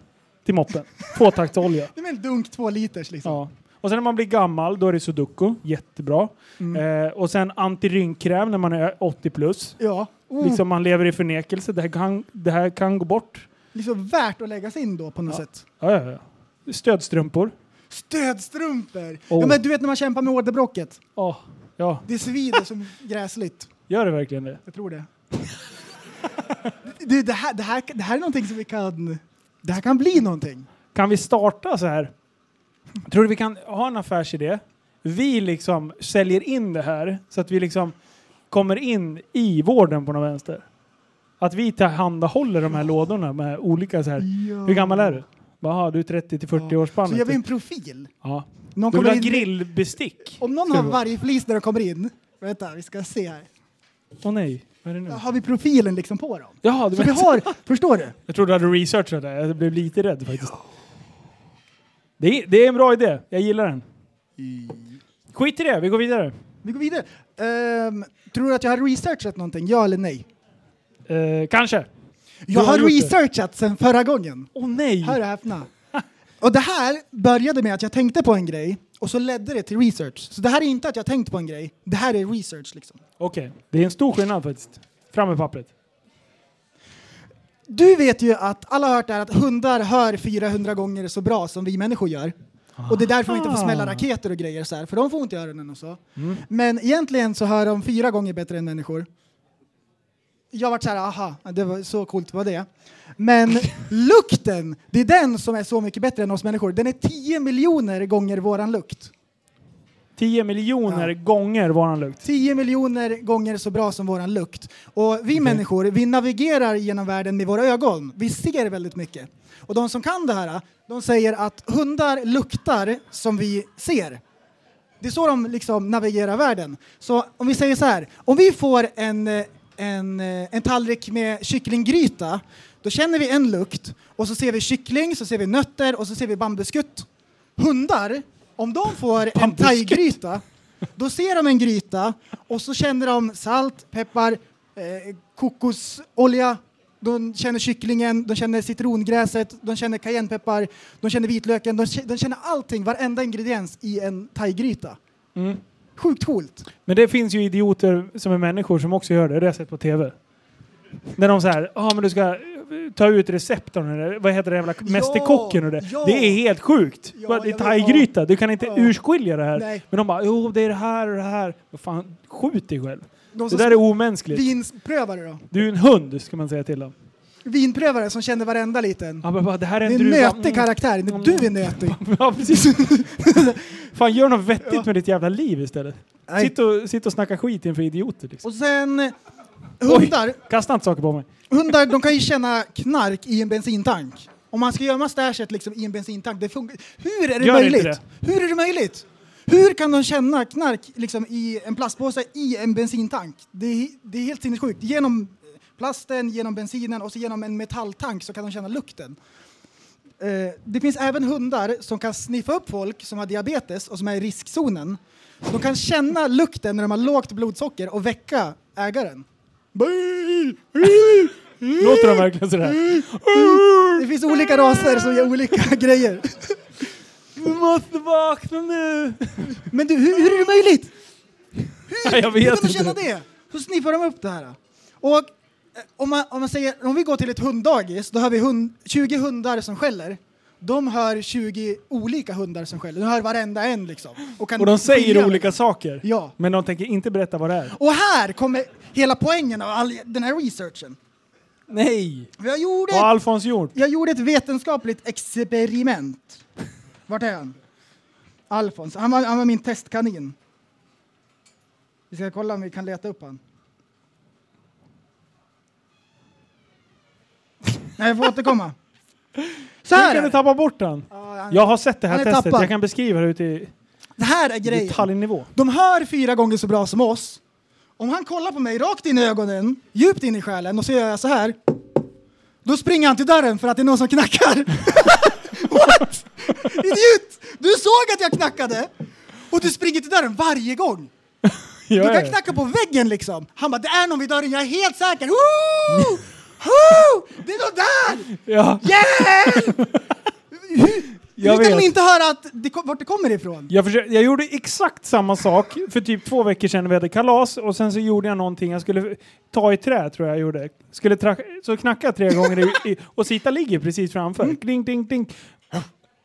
till moppen. Tvåtaktsolja. *laughs* det är en dunk två liters liksom. Ja. Och sen när man blir gammal, då är det sudoku. Jättebra. Mm. Eh, och sen antirynkkräm när man är 80 plus. Ja. Oh, Liksom man lever i förnekelse. Det här kan, det här kan gå bort. Liksom värt att lägga sig in då på något sätt. Ja, ja, ja. Stödstrumpor. Stödstrumpor! Oh. Ja, men du vet när man kämpar med åderbråcket. Åh, ja, Det svider som gräsligt. gör det verkligen det? Jag tror det. Du, det, här, det, här, det här är någonting som vi kan... Det här kan bli någonting. Kan vi starta så här? Tror du vi kan ha en affärsidé? Vi liksom säljer in det här så att vi liksom kommer in i vården på något vänster. Att vi tillhandahåller de här lådorna med olika så här. Hur gammal är du? Jaha, du är 30 till 40 års Så gör vi en profil. Ja. Någon Du vill ha in, grillbestick? om någon har varje flis när de kommer in. Vänta, vi ska se här. Åh nej, vad är det nu? Har vi profilen liksom på dem? Jaha, du Så vi vet. har, förstår du? Jag trodde du hade researchat det. Jag blev lite rädd faktiskt. Det är, det är en bra idé. Jag gillar den. Skit i det, vi går vidare. Vi går vidare. Ehm, tror du att jag har researchat någonting? Ja eller nej? Eh, kanske. Jag har researchat sen förra gången. Åh nej! Hör och häpna. Och det här började med att jag tänkte på en grej och så ledde det till research. Så det här är inte att jag tänkt på en grej, det här är research liksom. Okej, det är en stor skillnad faktiskt. Fram med pappret. Du vet ju att alla har hört det här att hundar hör 400 gånger så bra som vi människor gör. Och det är därför de inte får smälla Ah. raketer och grejer så här, för de får ont i öronen och så. Mm. Men egentligen så hör de fyra gånger bättre än människor. Jag vart så här, aha, det var så coolt var det. Men *laughs* lukten, det är den som är så mycket bättre än oss människor. Den är 10 miljoner gånger våran lukt. 10 miljoner gånger våran lukt. 10 miljoner gånger så bra som våran lukt. Och vi människor, vi navigerar genom världen med våra ögon. Vi ser väldigt mycket. Och de som kan det här, de säger att hundar luktar som vi ser. Det är så de liksom navigerar världen. Så om vi säger så här, om vi får en, eh, en, eh, en tallrik med kycklinggryta, Då känner vi en lukt och så ser vi kyckling, så ser vi nötter och så ser vi bambuskutt. Hundar, om de får en thaigryta, då ser de en gryta och så känner de salt, peppar, eh, kokosolja, de känner kycklingen, de känner citrongräset, de känner cayennepeppar, de känner vitlöken, de känner allting, varenda ingrediens i en thaigryta. Mm. Sjukt coolt. Men det finns ju idioter som är människor som också gör det. Det har jag sett på TV. När de säger ja men du ska eh, ta ut receptorn eller vad heter det jävla mästerkocken och det. ja. Det är helt sjukt. Ja, det är thaigryta, du kan inte Ja. urskilja det här. Nej. Men de bara jo det är det här och det här. Vad fan, skjut dig själv. De Det där är omänskligt. vinprövare då. Du är en hund ska man säga till dem. Vinprövare som känner varenda liten. Ja, men bara, det här är Det en är en druva. nötig karaktär, du är nötig. *laughs* Ja, precis. *laughs* Fan, gör något vettigt med ditt jävla liv istället. Nej. Sitt och, sitt och snacka skit inför idioter. Liksom. Och sen eh, hundar, Kasta inte saker på mig. hundar de kan ju känna knark i en bensintank. Om man ska gömma stashet liksom i en bensintank, det funkar. Hur är det Gör inte möjligt? Hur är det möjligt? Hur kan de känna knark liksom, i en plastpåse i en bensintank? Det är, det är helt sinnessjukt. Genom plasten, genom bensinen och så genom en metalltank så kan de känna lukten. Eh, det finns även hundar som kan sniffa upp folk som har diabetes och som är i riskzonen. De kan känna lukten när de har lågt blodsocker och väcka ägaren. Låter de verkligen sådär? Det finns olika raser som gör olika *laughs* grejer. Du måste vakna nu! Men du, hur, hur är det möjligt? Nej, jag Hur vet kan de känna inte. det? Så sniffar de upp det här. Och om man, om man säger, om vi går till ett hunddagis, då har vi hund, 20 hundar som skäller. De hör 20 olika hundar som skäller. De hör varenda en liksom. kan Och de säger olika saker. Ja. Men de tänker inte berätta vad det är. Och här kommer hela poängen av all den här researchen. Nej! Jag gjorde, Vad har Alfons gjort? jag gjorde ett vetenskapligt experiment. Vart är han? Alfons. Han var, han var min testkanin. Vi ska kolla om vi kan leta upp han. Nej, jag får återkomma. *laughs* Så Hur här kan är du det. tappa bort den? Ja, han- Jag har sett det här Han är testet. tappad. Jag kan beskriva det ut i Det här är grejen. detaljnivå. De hör fyra gånger så bra som oss. Om han kollar på mig rakt in i ögonen, djupt in i själen och så gör jag så här. Då springer han till dörren för att det är någon som knackar. *laughs* What? Idiot! Du såg att jag knackade och du springer till dörren varje gång. *laughs* Du Ja, kan knacka på väggen liksom. Han bara, det är någon vid dörren, jag är helt säker. Woo! Woo! Det är någon där! Ja, Hjälp! *laughs* jag Hur kan vet. de inte höra att det, kom- vart det kommer ifrån? Jag, försökte, jag gjorde exakt samma sak för typ två veckor sedan när vi hade kalas och sen så gjorde jag någonting, jag skulle ta i trä tror jag jag gjorde. Skulle tra- så knacka tre gånger i, i, och Sita ligger precis framför. Mm. Ding, ding, ding.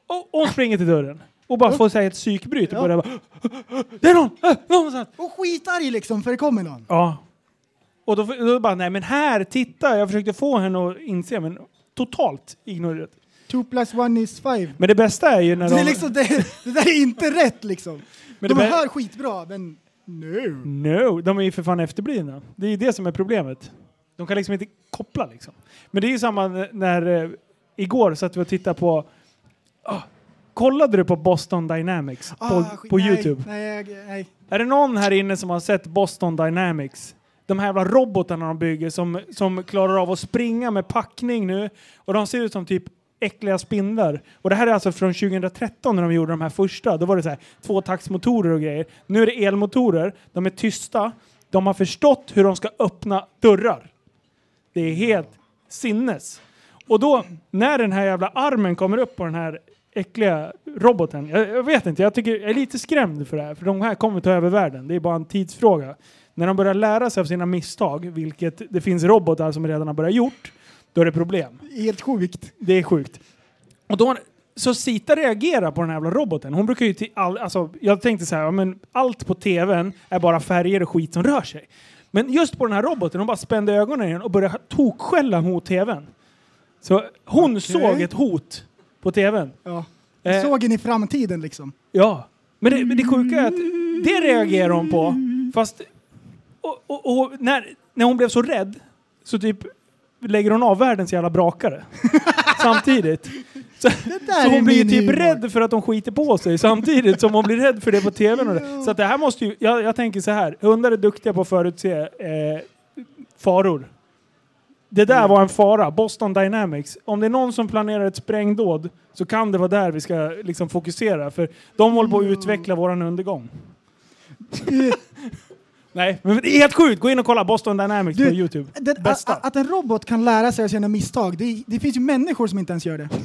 Och, hon springer till dörren. Och bara får säga ett psykbryt och Ja. börjar bara Det är någon! Äh, någonstans! Och skitarg liksom för det kommer någon. Ja. Och då, då bara, nej men här, titta! Jag försökte få henne att inse, men totalt ignorerat. Two plus one is five. Men det bästa är ju när Det, de... är liksom, det, det där är inte rätt liksom. Men de det hör skitbra, men no. No, de är ju för fan efterblivna. Det är ju det som är problemet. De kan liksom inte koppla liksom. Men det är ju samma när... Eh, igår satt vi och tittade på... Ah, kollade du på Boston Dynamics på, Ah, skit- på nej, Youtube? Nej, nej. Är det någon här inne som har sett Boston Dynamics? De här jävla robotarna de bygger som, som klarar av att springa med packning nu. Och de ser ut som typ äckliga spindlar. Och det här är alltså från 2013 när de gjorde de här första. Då var det så här tvåtaktsmotorer och grejer. Nu är det elmotorer. De är tysta. De har förstått hur de ska öppna dörrar. Det är helt sinnes. Och då, när den här jävla armen kommer upp på den här äckliga roboten. Jag, jag vet inte, jag, tycker, jag är lite skrämd för det här. För de här kommer ta över världen. Det är bara en tidsfråga. När de börjar lära sig av sina misstag, vilket det finns robotar som redan har börjat gjort, då är det problem. Helt sjukt. Det är sjukt. Och då, så Sita reagerar på den här jävla roboten. Hon brukar ju till all, alltså, jag tänkte så här, ja, men allt på tvn är bara färger och skit som rör sig. Men just på den här roboten, hon bara spände ögonen i den och började tokskälla mot tvn. Så hon Okej. såg ett hot på tvn. Ja. Eh, Såg in i framtiden liksom. Ja. Men det, men det sjuka är att det reagerar hon på. Fast... Och, och, och när, när hon blev så rädd så typ lägger hon av världens jävla brakare. *laughs* samtidigt. Så, så hon blir ju typ humor. rädd för att de skiter på sig samtidigt som hon blir rädd för det på tvn. Och det. Så att det här måste ju... Jag, jag tänker så här. Hundar är duktiga på att förutse eh, faror. Det där var en fara. Boston Dynamics. Om det är någon som planerar ett sprängdåd så kan det vara där vi ska liksom fokusera. För de håller på att utveckla våran undergång. *laughs* Nej, men det är helt sjukt. Gå in och kolla Boston Dynamics Du, på Youtube. Den, Bästa. att, att en robot kan lära sig av sina misstag, det, det finns ju människor som inte ens gör det. *laughs*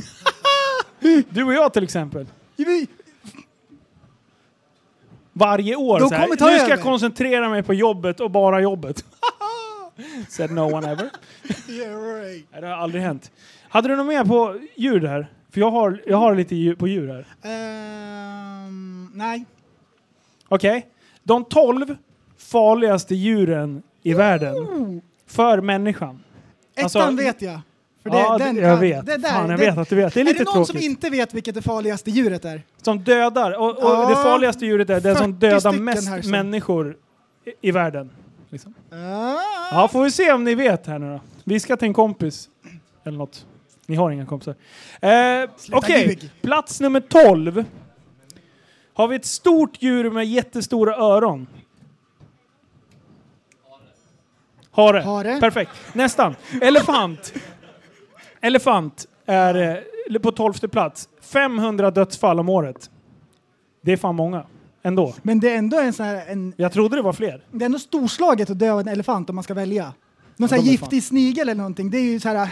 Du och jag till exempel. Varje år så här, Nu ska jag över." koncentrera mig på jobbet och bara jobbet. *laughs* Said no one ever. *laughs* Nej, det har aldrig hänt. Hade du något mer på djur där? För jag har, jag har lite djur, på djur här. Ehm, nej. Okej. De 12 farligaste djuren i världen för människan. Ettan Alltså- vet jag. För det, ja, den jag kan- vet. Det där, Fan, jag det, vet att du vet. Det är är lite det någon tråkigt. som inte vet vilket det farligaste djuret är? Dödar. Och, och Ja, det farligaste djuret är det som 40 dödar stycken mest här människor i, i världen. Liksom. Ah. Ja, får vi se om ni vet här nu då. Viska till en kompis. Eller något. Ni har inga kompisar. Eh, Okej, ljug. plats nummer 12. Har vi ett stort djur med jättestora öron. Hare. Hare. Perfekt. Nästan. Elefant. Elefant är eh, på 12 plats. 500 dödsfall om året. Det är fan många. Ändå. Men det är ändå en sån här, en, Jag trodde det var fler. det är ändå storslaget att dö av en elefant om man ska välja. Någon sån här de är giftig snigel eller någonting. Det är ju så här... äh,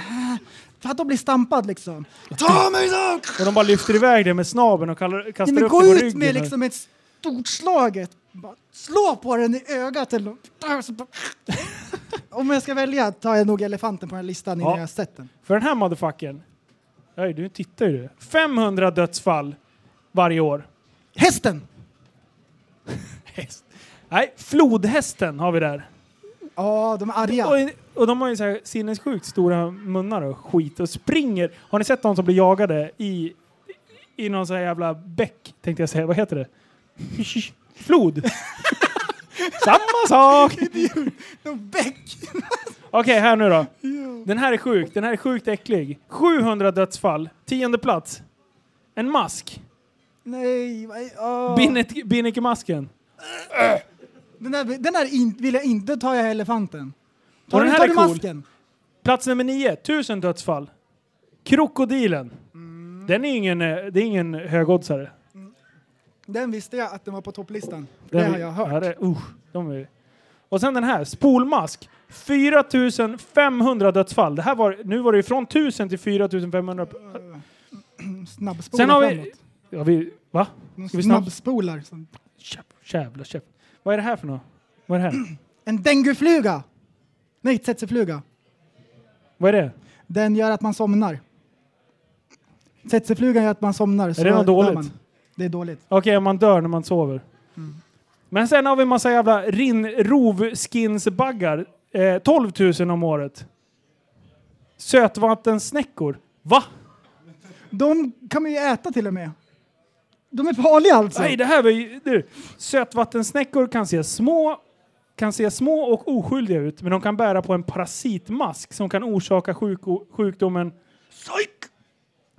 För att de blir stampad liksom. Ta mig så! Och de bara lyfter iväg det med snabeln och kallar, kastar men upp gå det på ut ryggen. med liksom ett storslaget. Bara slå på den i ögat eller *laughs* Om jag ska välja tar jag nog elefanten på den här listan innan Ja. jag sett den. För den här motherfuckern. Oj, du tittar ju du. 500 dödsfall varje år. Hästen! *laughs* Häst. Nej, flodhästen har vi där. Ja, de är arga. Och, och de har ju så här sinnessjukt stora munnar och skit och springer. Har ni sett de som blir jagade i, i någon sån här jävla bäck, tänkte jag säga. Vad heter det? *laughs* Flod. *laughs* Samma sak! De bäck! Okej, här nu då. Den här är sjuk. Den här är sjukt äcklig. 700 dödsfall. Tionde plats. En mask. Nej, vad- åh. Binnet- Binnikemasken. Den där, den där in, vill jag inte ta jag elefanten. Tar den du, här tar är du cool. masken? Plats nummer nio. 1000 dödsfall. Krokodilen. Den är ingen, eh, det är ingen högoddsare. Den visste jag att den var på topplistan. Det har jag hört. Ja, det, usch, de är, och sen den här, spolmask. 4500 dödsfall. Det här var, nu var det ju från 1000 till 4500. *clears throat* Snabbspolar Sen har vi... framåt. Ja, vi va? De ska vi snabb- Snabbspolar. som- Käpp, Jävla käpp. Vad är det här för något? Vad är det här? *clears throat* En denguefluga! Nej, tsetsefluga. Vad är det? Den gör att man somnar. Tsetseflugan gör att man somnar. så det något dör dåligt? Man. Det är dåligt. Okej, man dör när man sover. Mm. Men sen har vi massa jävla rin, rovskinsbaggar. Eh, 12 000 om året. Sötvattensnäckor. Va? De kan man ju äta till och med. De är farliga alltså. Nej, det här var ju... Du, sötvattensnäckor kan se små kan se små och oskyldiga ut, men de kan bära på en parasitmask som kan orsaka sjuk, sjukdomen psyk.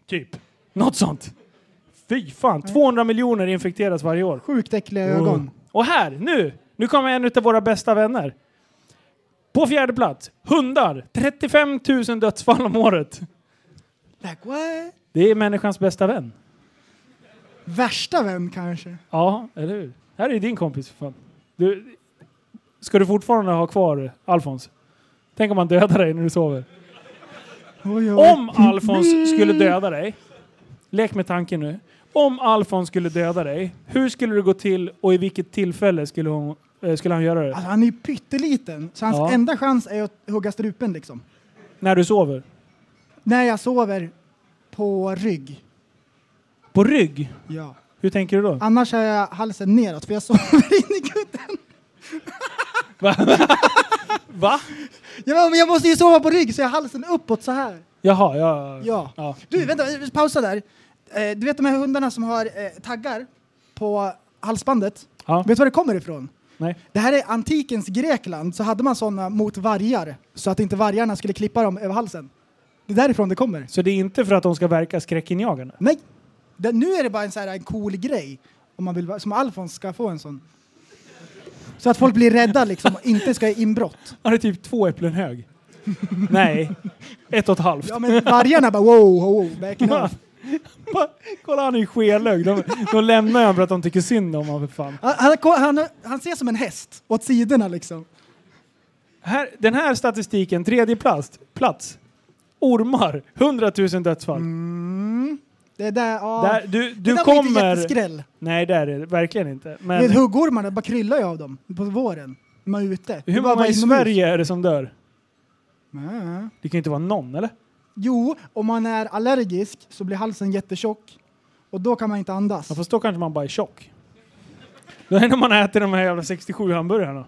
Typ. Något sånt. Fy fan. 200 miljoner infekteras varje år. Sjukt äckliga ögon. Och här, nu! Nu kommer en av våra bästa vänner. På fjärde plats, hundar. 35 000 dödsfall om året. Like what? Det är människans bästa vän. Värsta vän kanske. Ja, eller hur? Här är din kompis för fan. Du, ska du fortfarande ha kvar Alfons? Tänk om han dödar dig när du sover. Oj, oj. Om Alfons skulle döda dig, lek med tanken nu. Om Alfons skulle döda dig, hur skulle det gå till och i vilket tillfälle skulle, hon, eh, skulle han göra det? Alltså, han är ju pytteliten, så hans Ja. enda chans är att hugga strupen liksom. När du sover? När jag sover på rygg. På rygg? Ja. Hur tänker du då? Annars har jag halsen neråt för jag *laughs* sover in i kudden. *laughs* Va? Ja, men jag måste ju sova på rygg så jag har halsen uppåt så här. Jaha, ja. Ja. ja. Du, vänta, pausa där. Eh, du vet de här hundarna som har eh, taggar på halsbandet? Ja. Vet du var det kommer ifrån? Nej. Det här är antikens Grekland, så hade man sådana mot vargar så att inte vargarna skulle klippa dem över halsen. Det är därifrån det kommer. Så det är inte för att de ska verka skräckinjagande? Nej, det, nu är det bara en, så här, en cool grej. Om man vill, som Alfons ska få en sån. Så att folk blir rädda liksom och inte ska ha inbrott. *laughs* Han är typ två äpplen hög. Nej, ett och ett halvt. Ja men vargarna bara wow, wow, backing *laughs* off. Bara, Kolla han är ju skelögd. De, de lämnar honom för att de tycker synd om honom för fan. Han, han, han, han ser som en häst åt sidorna liksom. Här, den här statistiken, tredje plats, plats. Ormar, 100 000 dödsfall. Det där, ja. Där, du det du där var inte kommer... jätteskräll. Nej, det är det verkligen inte. Men vet huggormarna bara kryllar ju av dem på våren. Man är ute. Det hur många i. Sverige är det som dör? Ja. Det kan ju inte vara någon, eller? Jo, om man är allergisk så blir halsen jättetjock och då kan man inte andas. Ja, fast då kanske man bara är tjock. Då är det när man äter de här jävla 67 hamburgarna.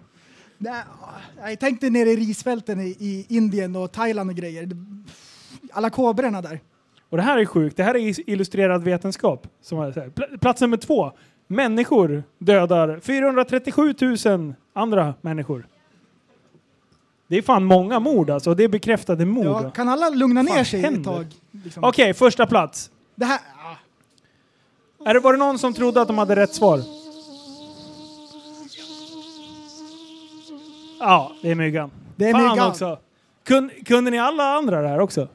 Nej, Jag tänkte nere i risfälten i, i Indien och Thailand och grejer. Det- Alla kobrorna där. Och det här är sjukt. Det här är illustrerad vetenskap. Som Plats nummer två. Människor dödar 437 000 andra människor. Det är fan många mord alltså. Det är bekräftade mord. Ja, kan alla lugna Fan ner sig händer? ett tag? Liksom? Okej, första plats. Det här, Är det, var det någon som trodde att de hade rätt svar? Ja, det är myggan. Det är Fan myggan. också. Kun, kunde ni alla andra där också?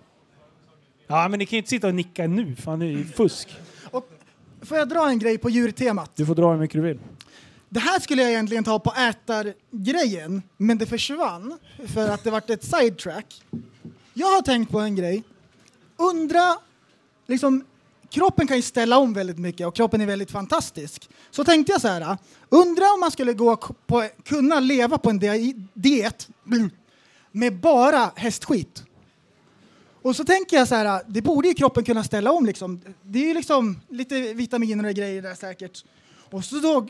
Ja, men ni kan ju inte sitta och nicka nu. Fan, det är ju fusk. och, får jag dra en grej på djurtemat? Du får dra hur mycket du vill. Det här skulle jag egentligen ta på ätargrejen, men det försvann för att det vart ett sidetrack. Jag har tänkt på en grej. Undra, liksom, kroppen kan ju ställa om väldigt mycket och kroppen är väldigt fantastisk. Så tänkte jag så här, undra om man skulle gå på, kunna leva på en diet med bara hästskit. Och så tänker jag så här, det borde ju kroppen kunna ställa om liksom. Det är ju liksom lite vitaminer och grejer där säkert. Och så då,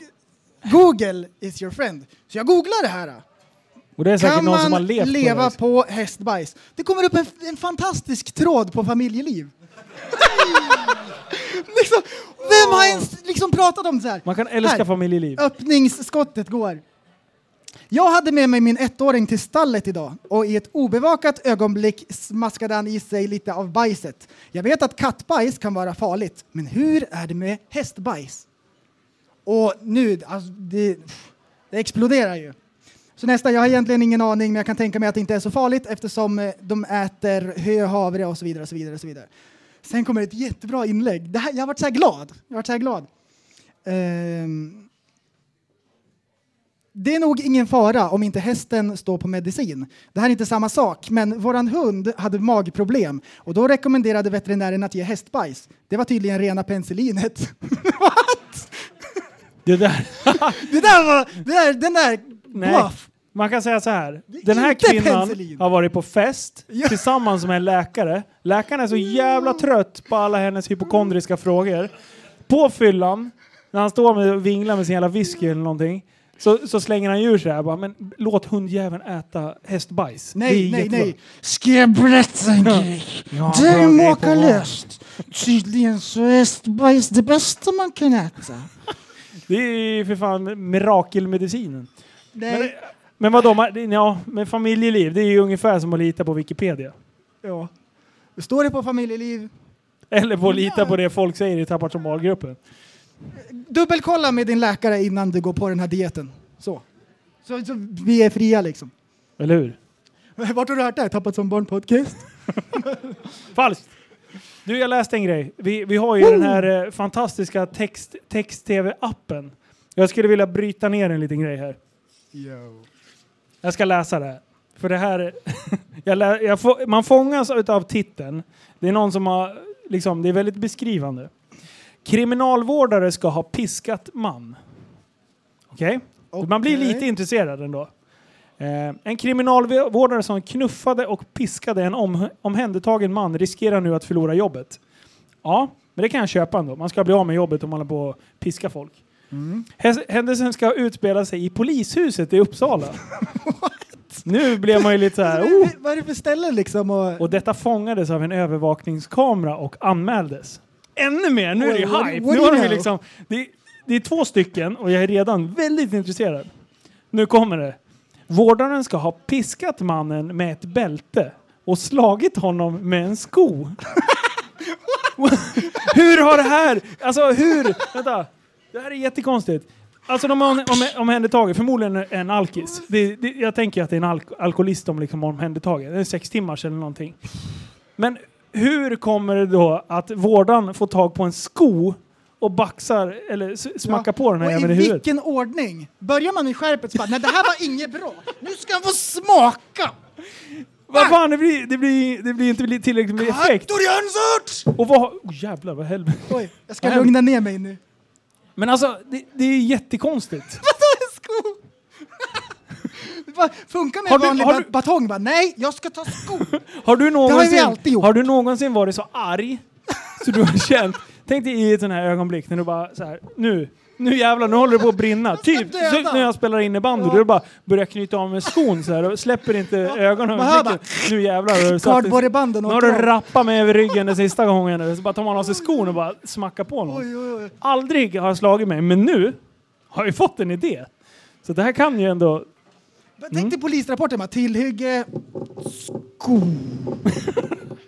Google is your friend. Så jag googlar det här. Och det är säkert Kan någon som har man levt leva på på hästbajs? Det kommer upp en, en fantastisk tråd på familjeliv. *laughs* liksom, vem har ens liksom pratat om det här? Man kan älska Här. familjeliv. Öppningsskottet går. Jag hade med mig min ettåring till stallet idag och i ett obevakat ögonblick smaskade han i sig lite av bajset. Jag vet att kattbajs kan vara farligt, men hur är det med hästbajs? Och nu, alltså, det, det exploderar ju. Så nästa, jag har egentligen ingen aning, men jag kan tänka mig att det inte är så farligt eftersom eh, de äter hö, havre och så vidare. Och så vidare, och så vidare. Sen kommer ett jättebra inlägg. Det här, jag har varit så här glad. Jag har varit så här glad. Um, det är nog ingen fara om inte hästen står på medicin. Det här är inte samma sak, men våran hund hade magproblem och då rekommenderade veterinären att ge hästbajs. Det var tydligen rena penicillinet. *laughs* Det där. *laughs* Det där var, det där, den där Nej. bluff. Man kan säga så här. är Den här inte kvinnan penicillin. har varit på fest *laughs* Ja. tillsammans med en läkare. Läkaren är så jävla trött på alla hennes hypokondriska frågor. På fyllan, när han står med och vinglar med sin jävla whisky eller någonting, så, så slänger han ur sig här bara, men låt hundjäveln äta hästbajs. Det är Nej, nej, jättebra. nej. Ska jag berätta en *laughs* grej? Ja, bra är grej på makalöst. Tydligen så är hästbajs det bästa man kan äta. Det är ju för fan mirakelmedicinen. Men, Nej. men vadå, ma- ja, med familjeliv, det är ju ungefär som att lita på Wikipedia. Ja. Står det på familjeliv? Eller på att lita på det folk säger i Tappart som barngruppen. Dubbelkolla med din läkare innan du går på den här dieten. Så. Så, så vi är fria liksom. Eller hur? *laughs* Vart har du hört det här? Tappat som barn podcast? *laughs* Falskt! Du, jag läste en grej. Vi, vi har ju den här eh, fantastiska text, text-tv-appen. Jag skulle vilja bryta ner en liten grej här. Jag ska läsa det. här. För det här... *laughs* jag lä, jag får, man fångas av titeln. Det är någon som har... Liksom, det är väldigt beskrivande. Kriminalvårdare ska ha piskat man. Okej? Man blir Okej. lite intresserad ändå. Eh, en kriminalvårdare som knuffade och piskade en om, omhändertagen man riskerar nu att förlora jobbet. Ja, men det kan jag köpa ändå. Man ska bli av med jobbet om man håller på att piska folk. Hes- Händelsen ska utspela sig i polishuset i Uppsala. *laughs* nu blev man ju lite så här... Alltså, Oh! vad- är det för ställen liksom? Och, Och detta fångades av en övervakningskamera och anmäldes. Ännu mer! Nu är det What- hype! what Nu har de liksom, det, det är två stycken och jag är redan väldigt intresserad. Nu kommer det. Vårdaren ska ha piskat mannen med ett bälte och slagit honom med en sko. *laughs* hur har det här... Alltså hur... Vänta. Det här är jättekonstigt. Alltså de har om, om, omhändertagit, förmodligen en alkis. Det, det, jag tänker att det är en alk alkoholist de liksom har omhändertagit. Det är sex timmars eller någonting. Men hur kommer det då att vårdaren får tag på en sko och baxar, eller smackar på den här jäveln i i huvudet? vilken ordning? Börjar man med skärpet så bara, nej det här var inget bra. Nu ska han få smaka! Vad fan, det blir, det blir, det blir inte tillräckligt med effekt. Och vad... Oh, jävlar, vad helvete. Oj, jag ska lugna ner mig nu. Men alltså, det, det är jättekonstigt. *laughs* Vadå en sko? Funkar med Har du- vanlig har du- batong bara, nej jag ska ta sko. *laughs* Har du någonsin, alltid gjort. har du någonsin varit så arg så du har *laughs* känt, tänk dig i ett sånt här ögonblick när du bara så här, nu, nu jävlar, nu håller det på att brinna. Typ så när jag spelar innebandy, Ja. du bara börjar knyta av med skon så här och släpper inte ögonen över hör blicken. Nu jävlar. Cardboardbanden Nu har du rappat mig över ryggen den sista gången. Så bara tar man av sig skon och bara smackar på någon. Oj, oj, oj. Aldrig har jag slagit mig, men nu har jag fått en idé. Så det här kan ju ändå... Tänk dig polisrapporten bara, tillhygge, sko. *laughs*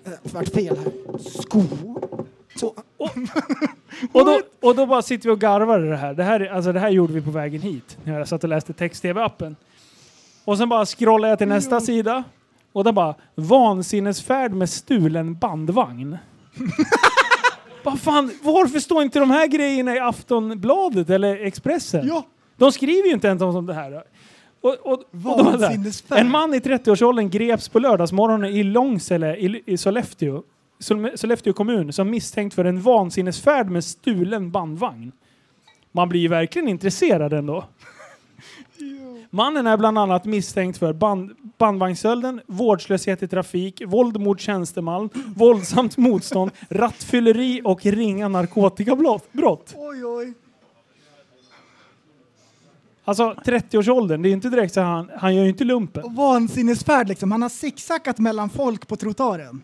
Det vart fel här. Sko. Och då, och då bara sitter vi och garvar i det här. Det här, är- alltså det här gjorde vi på vägen hit. När jag satt och läste text-tv-appen. Och sen bara scrollar jag till nästa sida. Och där bara vansinnesfärd med stulen bandvagn. *laughs* Vad fan, varför står inte de här grejerna i Aftonbladet eller Expressen? Ja. De skriver ju inte ens om det här. Och, och, och. Vansinnesfärd. en man i 30-årsåldern greps på lördagsmorgonen i Långsele i, i Sollefteå, Soll- Sollefteå kommun som misstänkt för en vansinnesfärd med stulen bandvagn. Man blir ju verkligen intresserad ändå. *laughs* Mannen är bland annat misstänkt för band, bandvagnsstölden, vårdslöshet i trafik, våld mot tjänsteman, våldsamt motstånd, *laughs* rattfylleri och ringa narkotikabrott. brott. Oj, oj. Alltså 30-årsåldern, det är inte direkt så han, han gör ju inte lumpen. Och vansinnesfärd liksom. Han har zigzackat mellan folk på trottoaren.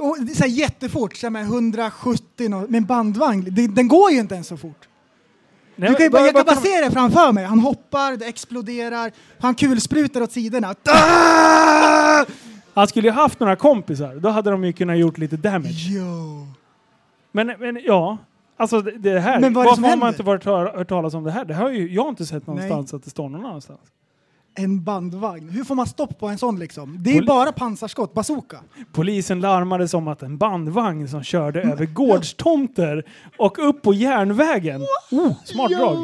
Och så här jättefort, så här med 170 nå- med en bandvagn. Det, den går ju inte ens så fort. Nej, Du kan ju bara, jag kan bara se det framför mig. Han hoppar, det exploderar, han kulsprutar åt sidorna. *laughs* Han skulle ju haft några kompisar, då hade de ju kunnat gjort lite damage. Jo. Men, men ja, alltså det, det här, Men vad varför har man inte varit hör, hört talas om det här? Det har ju, jag har inte sett någonstans att det står någon annanstans. En bandvagn. Hur får man stopp på en sån liksom? Det är ju Poli- bara pansarskott, bazooka. Polisen larmades om att en bandvagn som körde över gårdstomter och upp på järnvägen. Oh, smart drag.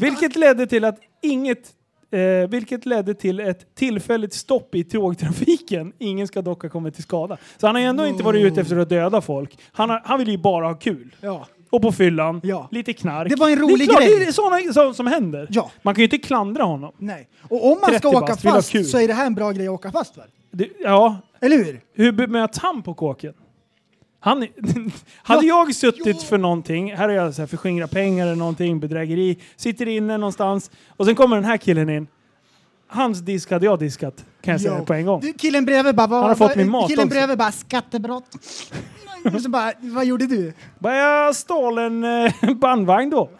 Vilket ledde till att inget Eh, vilket ledde till ett tillfälligt stopp i tågtrafiken. Ingen ska dock ha kommit till skada. Så han har ändå inte varit ute efter att döda folk. Han, har, han vill ju bara ha kul. Ja. Och på fyllan, Ja. lite knark. Det var en rolig det är klart, grej. Det är sådana saker som händer. Ja. Man kan ju inte klandra honom. Nej. Och om man 30 ska åka bast, vill ha fast så är det här en bra grej att åka fast för. Det, ja, Eller hur? hur bemöts han på kåken? Han, *laughs* hade jag suttit för någonting, här har jag så här förskingrat pengar eller någonting, bedrägeri, sitter inne någonstans och sen kommer den här killen in. Hans disk hade jag diskat, kan jag säga Jo. på en gång. Du, killen bredvid bara... Vad, Han har fått vad- min mat Killen också. bredvid bara skattebrott. Och så bara, vad gjorde du? Bara jag stal en eh, bandvagn då.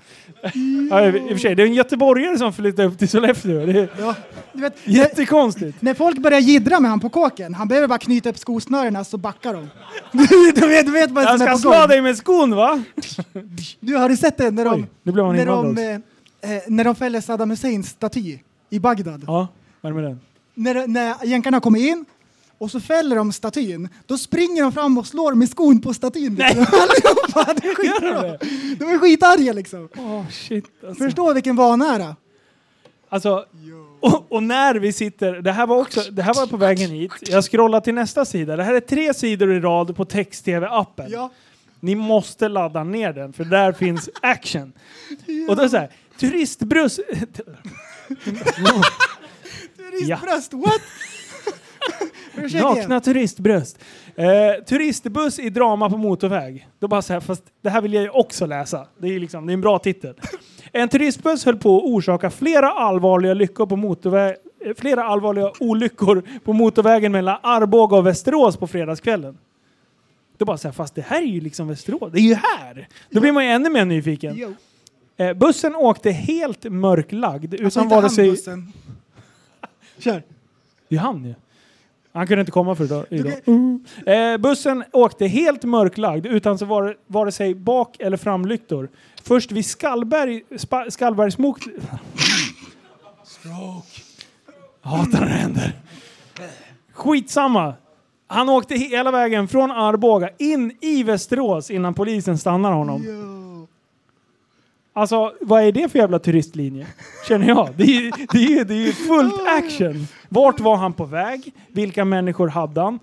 Ja, i, I och för sig, det är en göteborgare som flyttade upp till Sollefteå. Det är Ja, du vet, jättekonstigt. när folk börjar jiddra med han på kåken, han behöver bara knyta upp skosnörena så backar de. *laughs* Du vet, du vet vad Jag som är ska på slå gång. dig med skon va? Du, har du sett det när de, Oj, nu blev han när de, eh, eh, när de fäller Saddam Husseins staty i Bagdad? Ja, vad med den? När, när jänkarna kommer in och så fäller de statyn, då springer de fram och slår med skon på statyn. Nej. Liksom. *laughs* Allihopa, det är skitbra. De är skitarga liksom. Åh shit alltså. Förstå vilken vanära. Alltså, och, och när vi sitter, det här var också, det här var på vägen hit. Jag scrollar till nästa sida. Det här är tre sidor i rad på text-tv-appen. Ja. Ni måste ladda ner den, för där finns *laughs* action. Och då är det så här, turistbuss... *laughs* *laughs* Turistbröst, what? *laughs* Nakna turistbröst. Eh, turistbuss i drama på motorväg. Då bara så här, fast det här vill jag ju också läsa. Det är, liksom, det är en bra titel. En turistbuss höll på att orsaka flera allvarliga lyckor på motorväg, eh, flera allvarliga olyckor på motorvägen mellan Arboga och Västerås på fredagskvällen. Då bara så här, fast det här är ju liksom Västerås. Det är ju här! Då blir man ju ännu mer nyfiken. Eh, bussen åkte helt mörklagd Alltså utan inte vare han sig... bussen. *laughs* Kör. Det är han ju. Han kunde inte komma för idag. idag. Mm. Eh, bussen åkte helt mörklagd utan så var, vare sig bak eller framlyktor. Först vid Skallberg, spa, Skallbergsmok... Stroke. Hatar när det händer. Skitsamma. Han åkte hela vägen från Arboga in i Västerås innan polisen stannar honom. Alltså, vad är det för jävla turistlinje? Känner jag. Det är ju det är, ju- det är ju fullt action. Vart var han på väg? Vilka människor hade han?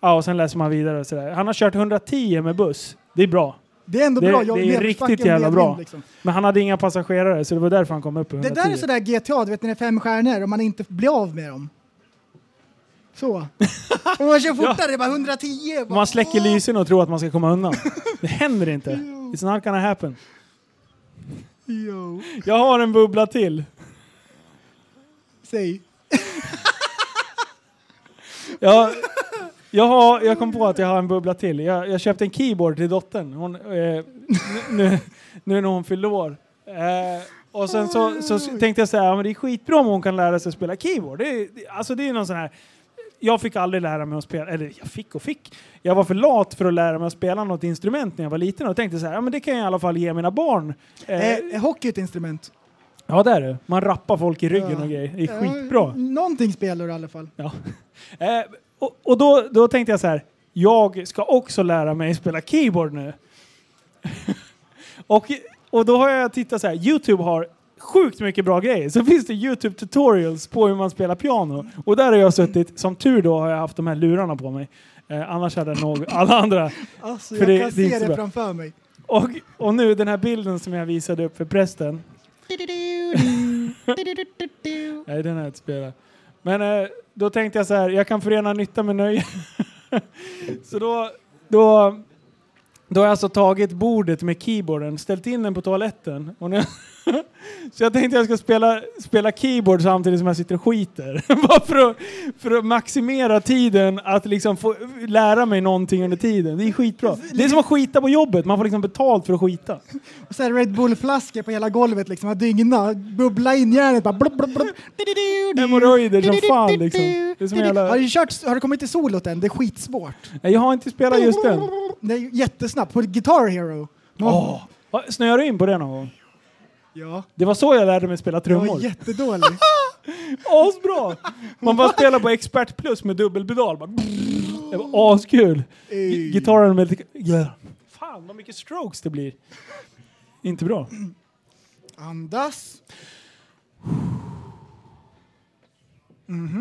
Ja, och sen läser man vidare och sådär. Han har kört 110 med buss. Det är bra. Det är ändå Det- bra. det är riktigt jävla bra. Liksom. Men han hade inga passagerare så det var därför han kom upp på Det 110. där är sådär GTA, du vet när det är fem stjärnor och man inte blir av med dem. Så. *laughs* Om man kör fortare, det är bara 110. Bara, Man släcker lysen och tror att man ska komma undan. Det händer inte. *laughs* It's not gonna happen. Jo. Jag har en bubbla till. Säg. *laughs* Jag, jag, har, jag kom på att jag har en bubbla till. Jag, jag köpte en keyboard till dottern. Hon, eh, nu, nu när hon fyllde år. Eh, och sen så, så tänkte jag säga, ja, men det är skitbra om hon kan lära sig spela keyboard. Det är, alltså det är någon sån här... Jag fick aldrig lära mig att spela, eller jag fick och fick. Jag var för lat för att lära mig att spela något instrument när jag var liten och tänkte så här, ja men det kan jag i alla fall ge mina barn. Eh, Är, är hockey ett instrument? ja det är det. Man rappar folk i ryggen Ja. och grejer. Det är skitbra. Någonting spelar du i alla fall. Ja. *laughs* Eh, och och då, då tänkte jag så här, jag ska också lära mig spela keyboard nu. *laughs* och, och då har jag tittat så här, Youtube har sjukt mycket bra grejer. Så finns det Youtube tutorials på hur man spelar piano. Och där har jag suttit, som tur då har jag haft de här lurarna på mig. Eh, annars hade nog *laughs* alla andra. Alltså, För jag det- kan det se det bra. framför mig. Och, och nu den här bilden som jag visade upp för prästen. *laughs* Nej, den har jag inte spelat. Men eh, då tänkte jag så här, jag kan förena nytta med nöje. *laughs* så då, då, då har jag alltså tagit bordet med keyboarden, ställt in den på toaletten. Och när så jag tänkte jag ska spela, spela keyboard samtidigt som jag sitter och skiter. *laughs* Bara för att, för att maximera tiden att liksom få lära mig någonting under tiden. Det är skitbra. Det är som att skita på jobbet, man får liksom betalt för att skita. Och så här Red Bull-flaskor på hela golvet liksom, att dygna, bubbla in järnet bara blub, blub, blub. Hemorrojder som fan liksom. Det är som jävla... Har du, kört, har du kommit till solot än? Det är skitsvårt. Nej, Jag har inte spelat just den. Det är jättesnabbt. På Guitar Hero. Man-! Va, Snöar du in på det någon gång? Ja, Det var så jag lärde mig spela jag var trummor. jättedålig. *laughs* Asbra! Man bara spelar på expert plus med dubbelpedal. Bara Det var askul. Gi- Gitarren med. Fan vad mycket strokes det blir. Inte bra. Andas.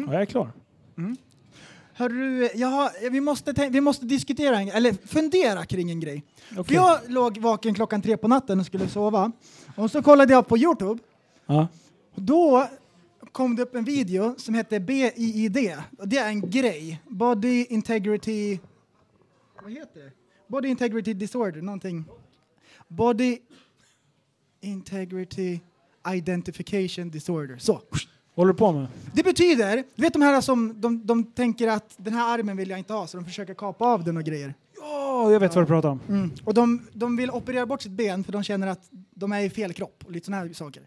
Ja, jag är klar. Hörru, jag har, vi, måste vi måste diskutera, en, eller fundera kring en grej. För Okej. jag låg vaken klockan tre på natten och skulle sova. Och så kollade jag på Youtube. Ja. Och då kom det upp en video som heter BIID. Och det är en grej. Body Integrity... Vad heter det? Body Integrity Disorder, någonting. Body Integrity Identification Disorder. Så. Håller du på med? Det betyder, du vet de här som de, de tänker att den här armen vill jag inte ha så de försöker kapa av den och grejer. Ja, jag vet vad du pratar om. Mm. Och de, de vill operera bort sitt ben för de känner att de är i fel kropp och lite sådana här saker.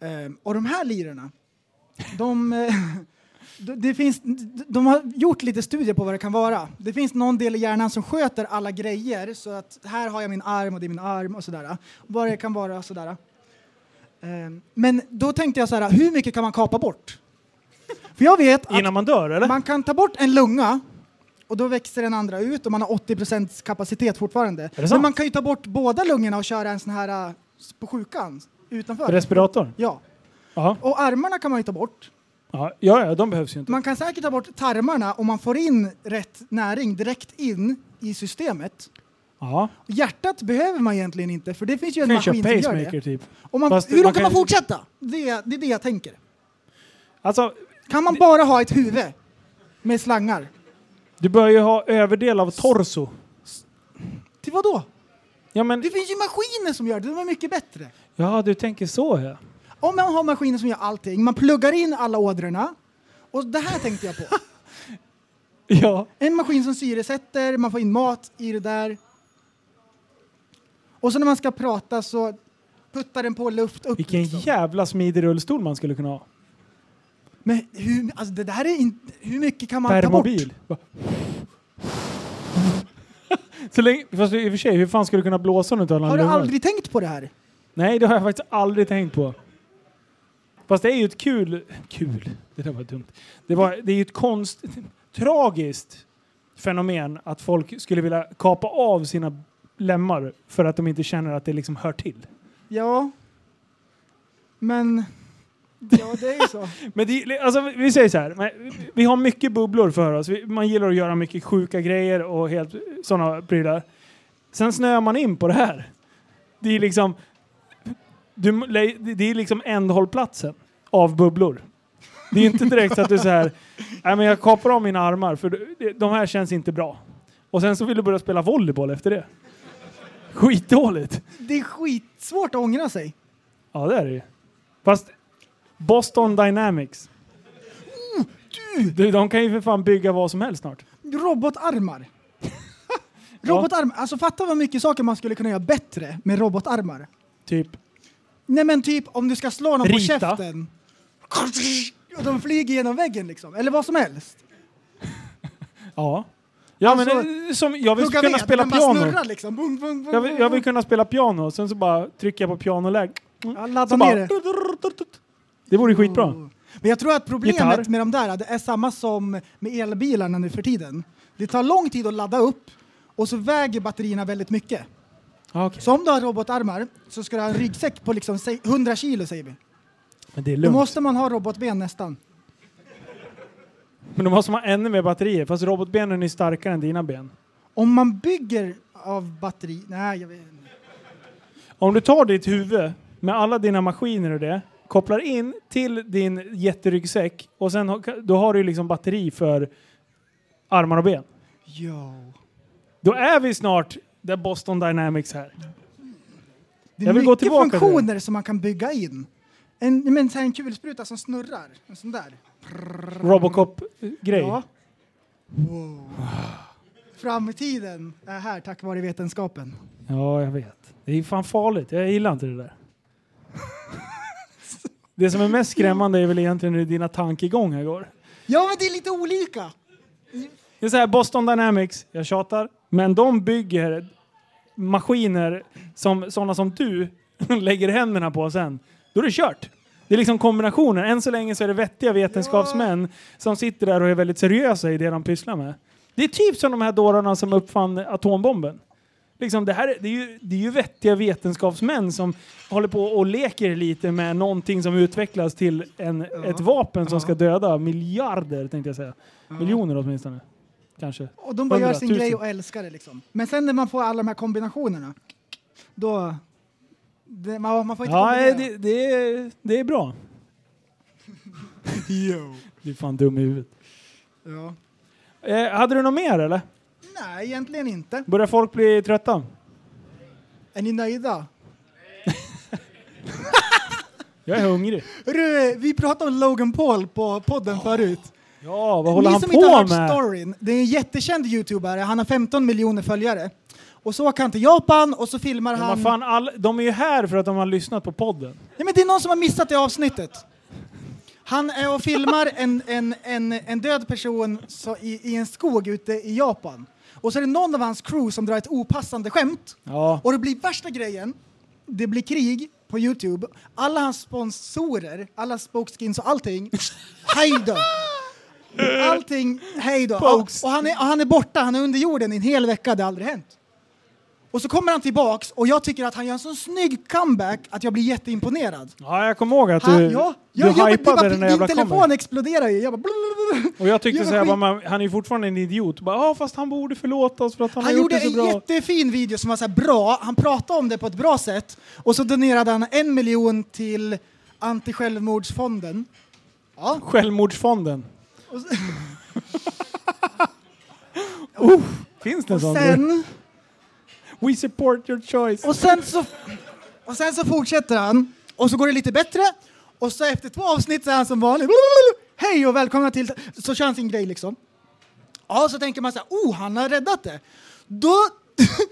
Ehm, och de här lirarna, de, eh, de, det finns, de har gjort lite studier på vad det kan vara. Det finns någon del i hjärnan som sköter alla grejer så att här har jag min arm och det är min arm och sådär. Vad det kan vara sådär. Ehm, men då tänkte jag så här, hur mycket kan man kapa bort? För jag vet att Innan man dör, eller? man kan ta bort en lunga och då växer den andra ut och man har 80% kapacitet fortfarande. Men man kan ju ta bort båda lungorna och köra en sån här äh, på sjukan utanför. Respirator? Ja. Jaha. Och armarna kan man ju ta bort. Ja, ja, ja, de behövs ju inte. Man kan säkert ta bort tarmarna om man får in rätt näring direkt in i systemet. Ja. Hjärtat behöver man egentligen inte för det finns ju en maskin som gör det. typ. Och man, Fast hur man kan man fortsätta? Det är, det är det jag tänker. Alltså, Kan man bara ha ett huvud med slangar? Du bör ju ha överdel av torso. Till vad då? Ja, men... Det finns ju maskiner som gör det, de är mycket bättre. Ja, du tänker så ja. Om man har maskiner som gör allting, man pluggar in alla ådrorna. Och det här tänkte jag på. *laughs* Ja. En maskin som syresätter, man får in mat i det där. Och så när man ska prata så puttar den på luft upp. Vilken liksom. jävla smidig rullstol man skulle kunna ha. Men hur, alltså det där är in, hur mycket kan man ta bort? Permobil. Bara- *laughs* Så länge, fast i och för sig, hur fan ska du kunna blåsa om du inte har några Har du lungor? aldrig tänkt på det här? Nej, det har jag faktiskt aldrig tänkt på. Fast det är ju ett kul... Kul? Det där var dumt. Det, var, det är ju ett konst... Tragiskt fenomen att folk skulle vilja kapa av sina lemmar för att de inte känner att det liksom hör till. Ja. Men... Ja, det är ju så. *laughs* Men det, alltså, vi säger så här, vi har mycket bubblor för oss. Man gillar att göra mycket sjuka grejer och helt sådana prylar. Sen snöar man in på det här. Det är liksom, du, det är liksom ändhållplatsen av bubblor. Det är inte direkt att du så här, *laughs* nej men jag kapar av mina armar för de här känns inte bra. Och sen så vill du börja spela volleyboll efter det. Skitdåligt. Det är skitsvårt att ångra sig. Ja det är det ju. Fast Boston Dynamics. Du, de kan ju för fan bygga vad som helst snart. Robotarmar. *laughs* Robotarmar. Alltså fatta vad mycket saker man skulle kunna göra bättre med robotarmar. Typ. Nej men typ om du ska slå någon på Rita. käften. Och de flyger genom väggen liksom. Eller vad som helst. *laughs* Ja. Ja Alltså, men eh, som, jag vill kunna ved, spela den bara piano. snurrar liksom. Bum, bum, bum, Jag vill, jag vill kunna spela piano, sen så bara trycker jag på pianoläge. Ja, ladda Så ner bara, det. Det vore skitbra. Men jag tror att problemet Gitarr. med de där det är samma som med elbilarna nu för tiden. Det tar lång tid att ladda upp och så väger batterierna väldigt mycket. Ja, okej. Så om du har robotarmar så ska du ha en ryggsäck på liksom säg- 100 kilo säger vi. Men det är Då lugnt. måste man ha robotben nästan. Men då måste man ha ännu mer batterier, fast robotbenen är starkare än dina ben. Om man bygger av batteri... Nej, jag vet inte. Om du tar ditt huvud med alla dina maskiner och det, kopplar in till din jätteryggsäck och sen har- då har du ju liksom batteri för armar och ben. Jo. Då är vi snart där Boston Dynamics här. Det är Jag vill gå mycket tillbaka till funktioner som man kan bygga in. En, men, så här, en kulspruta som snurrar. En sån där. Robocop-grej. Ja. Wow. Framtiden är här tack vare vetenskapen. Ja, jag vet. Det är fan farligt. Jag gillar inte det där. Det som är mest skrämmande är väl egentligen hur dina tankegångar går. Ja, men det är lite olika. Det är så här, Boston Dynamics, jag tjatar, men de bygger maskiner som sådana som du *laughs* lägger händerna på sen. Då är det kört. Det är liksom kombinationen. Än så länge så är det vettiga vetenskapsmän som sitter där och är väldigt seriösa i det de pysslar med. Det är typ som de här dårarna som uppfann atombomben. Liksom det, här, är- det, är ju, det är ju vettiga vetenskapsmän som håller på och leker lite med någonting som utvecklas till en, ett vapen som ska döda miljarder, tänkte jag säga. Miljoner åtminstone. Kanske. Och de bara gör sin 100 000. grej och älskar det liksom. Men sen när man får alla de här kombinationerna, då... Det, man, man får inte Ja, det, det, är, det är bra. *laughs* Du är fan dum i huvudet. Ja. Eh, hade du något mer eller? Nej, egentligen inte. Börjar folk bli trötta? Är ni nöjda? Jag är hungrig. Hörru, vi pratade om Logan Paul på podden förut. Ja, vad håller Ni han som inte har hört med? storyn, det är en jättekänd youtubare, han har 15 miljoner följare. Och så åker han till Japan och så filmar Men han... vad fan, all, de är ju här för att de har lyssnat på podden. Nej, men det är någon som har missat det avsnittet. Han är och filmar en, en, en, en död person så i, i en skog ute i Japan. Och så är det någon av hans crew som drar ett opassande skämt. Ja. Och det blir värsta grejen. Det blir krig på Youtube. Alla hans sponsorer, alla spokeskins och allting, *laughs* hej då! Allting, hej då. Och, och han, är, och han är borta, han är under jorden i en hel vecka, det har aldrig hänt. Och så kommer han tillbaks och jag tycker att han gör en sån snygg comeback att jag blir jätteimponerad. ja, jag kommer ihåg att Han, du, ja, du jag, jag, hypade bara, den där jävla telefon comeback. exploderar ju. Jag bara. Och jag tyckte Jag så här, var bara, man, han är ju fortfarande en idiot. Bara, Ja, fast han borde förlåta oss för att han, Han har gjort gjorde det så en bra. jättefin video som var så här bra. Han pratade om det på ett bra sätt. Och så donerade han en miljon till anti-självmordsfonden. Ja. Självmordsfonden. Och, så- *laughs* Uh, finns det en sån? sen, We support your choice. och, sen så, och sen så fortsätter han. Och så går det lite bättre. Och så efter två avsnitt så är han som vanligt. Hej och välkomna till... Så kör han sin grej liksom. Ja, så tänker man så här, oh, han har räddat det. Då,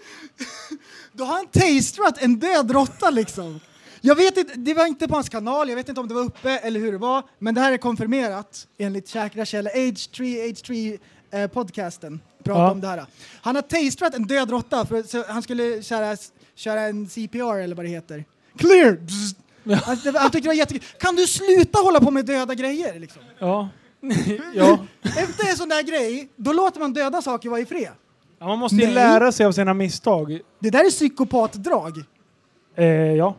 *laughs* då har han tasterat en död råtta liksom. Jag vet inte, det var inte på hans kanal, jag vet inte om det var uppe eller hur det var, men det här är konfirmerat enligt säkra källor. H3, Age 3 eh, podcasten pratar Ja. om det här. Han har taserat en död råtta för han skulle köra, köra en CPR eller vad det heter. Clear! Han, var- han tyckte det var jättekul. Kan du sluta hålla på med döda grejer? Liksom? Ja. *laughs* ja. Efter en sån där grej, då låter man döda saker vara i fred. ja. Man måste ju Nej. lära sig av sina misstag. Det där är psykopatdrag. Eh, ja.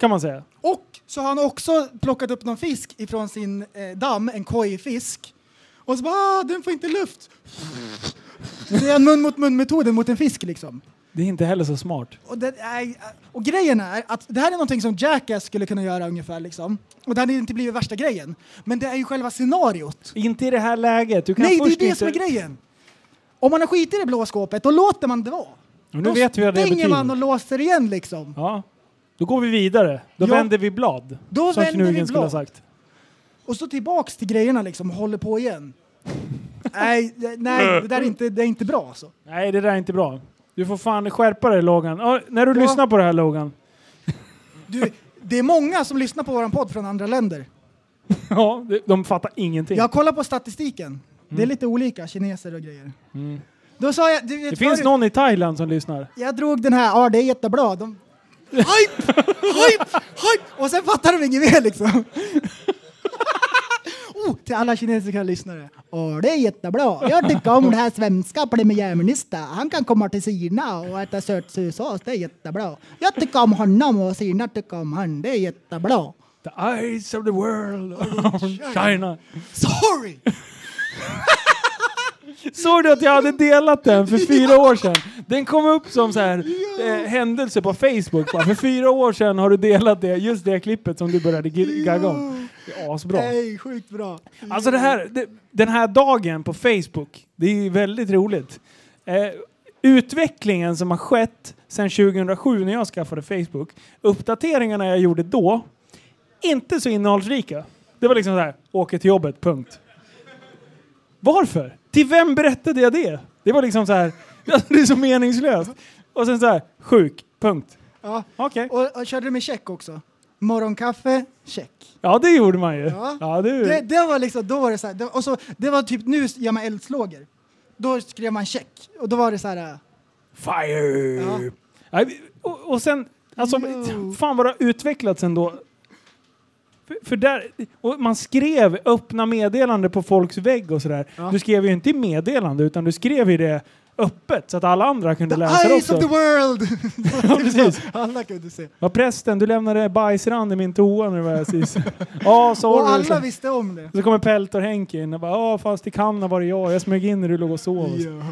Kan man säga. Och så har han också plockat upp någon fisk ifrån sin eh, damm, en kojfisk. Och så bara, ah, den får inte luft. Det är en mun mot mun metoden mot en fisk liksom. Det är inte heller så smart. Och, det är, och grejen är att det här är någonting som Jackass skulle kunna göra ungefär liksom. Och det hade inte blivit värsta grejen. Men det är ju själva scenariot. Inte i det här läget. Du kan Nej, det är först det inte... som är grejen. Om man har skit i det blå skåpet, då låter man det vara. Och nu då vet vi vad det stänger man och låser igen liksom. Ja. Då går vi vidare. Då Ja. vänder vi blad. Då som vänder vi Knugen skulle ha blad. sagt. Och så tillbaks till grejerna liksom håller på igen. Nej, nej, det där är inte, det är inte bra alltså. Nej, det där är inte bra. Du får fan skärpa dig Logan. Ja, när du Ja. lyssnar på det här Logan. Du, det är många som lyssnar på våran podd från andra länder. *laughs* Ja, de- de fattar ingenting. Jag kollar på statistiken. Det är lite olika, kineser och grejer. Mm. Då sa jag, du vet Det finns förut- någon i Thailand som lyssnar. Jag drog den här, ja det är jättebra. De, *laughs* hype, hype, hype! Och sen fattar de inget mer liksom. *laughs* oh, till alla kinesiska lyssnare. Ja, det är jättebra. Jag tycker om det här svenska premiärministern. Han kan komma till Kina och äta sötsursås. Det är jättebra. Jag tycker om honom och Kina tycker om han. Det är jättebra. The eyes of the world *laughs* of China. Sorry! *laughs* Såg du att jag hade delat den för fyra år sedan? Den kom upp som så här eh, händelse på Facebook. Bara, för fyra år sedan har du delat det, just det klippet som du började gagga om. Det är asbra. Nej, sjukt bra. Alltså det här, det, den här dagen på Facebook, det är ju väldigt roligt. Eh, utvecklingen som har skett sedan 2007 när jag skaffade Facebook, uppdateringarna jag gjorde då, inte så innehållsrika. Det var liksom så här, åker till jobbet, punkt. Varför? Till vem berättade jag det? Det var liksom så här, *laughs* det är så meningslöst. Och sen så här, sjuk, punkt. Ja. Okej. Och, och körde du med check också? Morgonkaffe, check. Ja, det gjorde man ju. Ja. Ja, det, Det, det var liksom, då var det så här, det, och så, det var typ nu gör man eldslågor. Då skrev man check och då var det så här. äh, Fire! Ja. Vi- och, och sen, alltså, Jo. fan vad det har utvecklats ändå. För, för där, och man skrev öppna meddelande på folks vägg och sådär. Ja. Du skrev ju inte i meddelande utan du skrev ju det öppet så att alla andra kunde The läsa det eyes också. of the world! *laughs* Ja, precis. *laughs* alla kunde se. Ja, prästen, du lämnade bajsrand i min toa när du var här sist. Ja, sorry. Och alla så, visste om det. så kommer Peltor Henke in och bara ja fast det kan ha varit jag. Jag smög in när du låg och sov. Ja.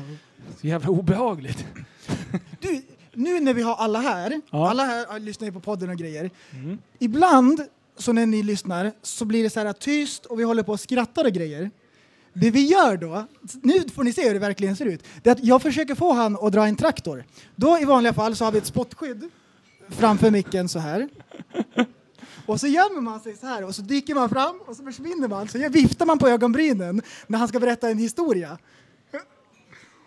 Så jävla obehagligt. *laughs* Du, nu när vi har alla här, Ja. alla här lyssnar ju på podden och grejer. Mm. Ibland, så när ni lyssnar, så blir det så här tyst och vi håller på och skrattar och grejer. Det vi gör då, nu får ni se hur det verkligen ser ut, det är att jag försöker få han att dra en traktor. Då i vanliga fall så har vi ett spottskydd framför micken så här. Och så gömmer man sig så här och så dyker man fram och så försvinner man. Så viftar man på ögonbrynen när han ska berätta en historia.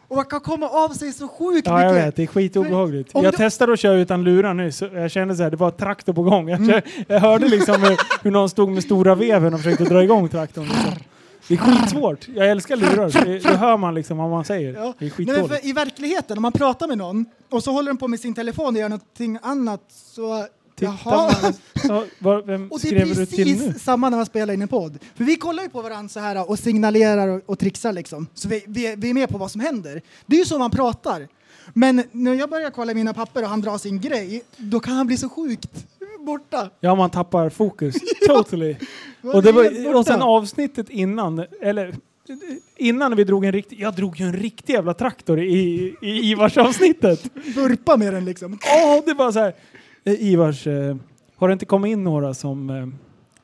Och man kan komma av sig så sjukt Ja, jag mycket. vet. Det är skitobehagligt. Om Jag du- testade att köra utan lurar nyss. så Jag kände så här, det var traktor på gång. Mm. Jag, jag hörde liksom hur, hur någon stod med stora veven och försökte dra igång traktorn. Liksom. Det är skitsvårt. Jag älskar lurar. Det, då hör man liksom vad man säger. Ja. Det är Nej, men skitdåligt. för I verkligheten, om man pratar med någon och så håller den på med sin telefon och gör någonting annat så... Jaha. man- så, var, vem Och det är skrev du till nu? precis samma när man spelar in en podd. För vi kollar ju på varandra så här och signalerar och, och trixar liksom. Så vi, vi, vi är med på vad som händer. Det är ju så man pratar. Men när jag börjar kolla mina papper och han drar sin grej, då kan han bli så sjukt borta. Ja, man tappar fokus. Totally. *laughs* Och, det var, och sen avsnittet innan, eller innan vi drog en riktig, jag drog ju en riktig jävla traktor i, i Ivars-avsnittet. Vurpa med den liksom. Åh, det var så här. Eh, Ivars, eh, har det inte kommit in några som, eh,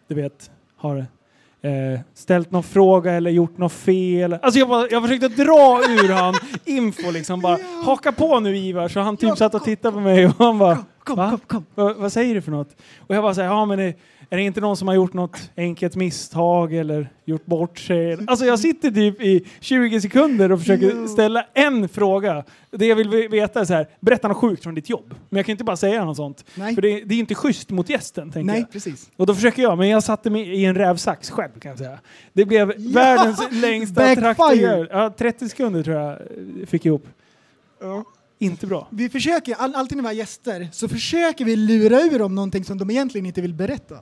du vet, har eh, ställt någon fråga eller gjort något fel? Alltså jag, bara, jag försökte dra ur han info liksom bara, haka på nu Ivar. Så han typ Ja, satt och kom- tittade på mig och han bara, kom, Va? kom, kom. Vad, vad säger du för något? Och jag bara säger, ja men är, är det inte någon som har gjort något enkelt misstag eller gjort bort sig? Alltså jag sitter typ i 20 sekunder och försöker ställa en fråga. Det jag vill ve- veta är så här, berätta något sjukt från ditt jobb. Men jag kan inte bara säga något sånt. Nej. För det, det är inte schysst mot gästen, tänker Nej, jag. precis. Och då försöker jag, men jag satte mig i en rävsax själv kan jag säga. Det blev världens längsta traktor. Ja, 30 sekunder tror jag eh, fick ihop. Inte bra. Vi försöker, all, alltid när vi har gäster, så försöker vi lura ur dem någonting som de egentligen inte vill berätta.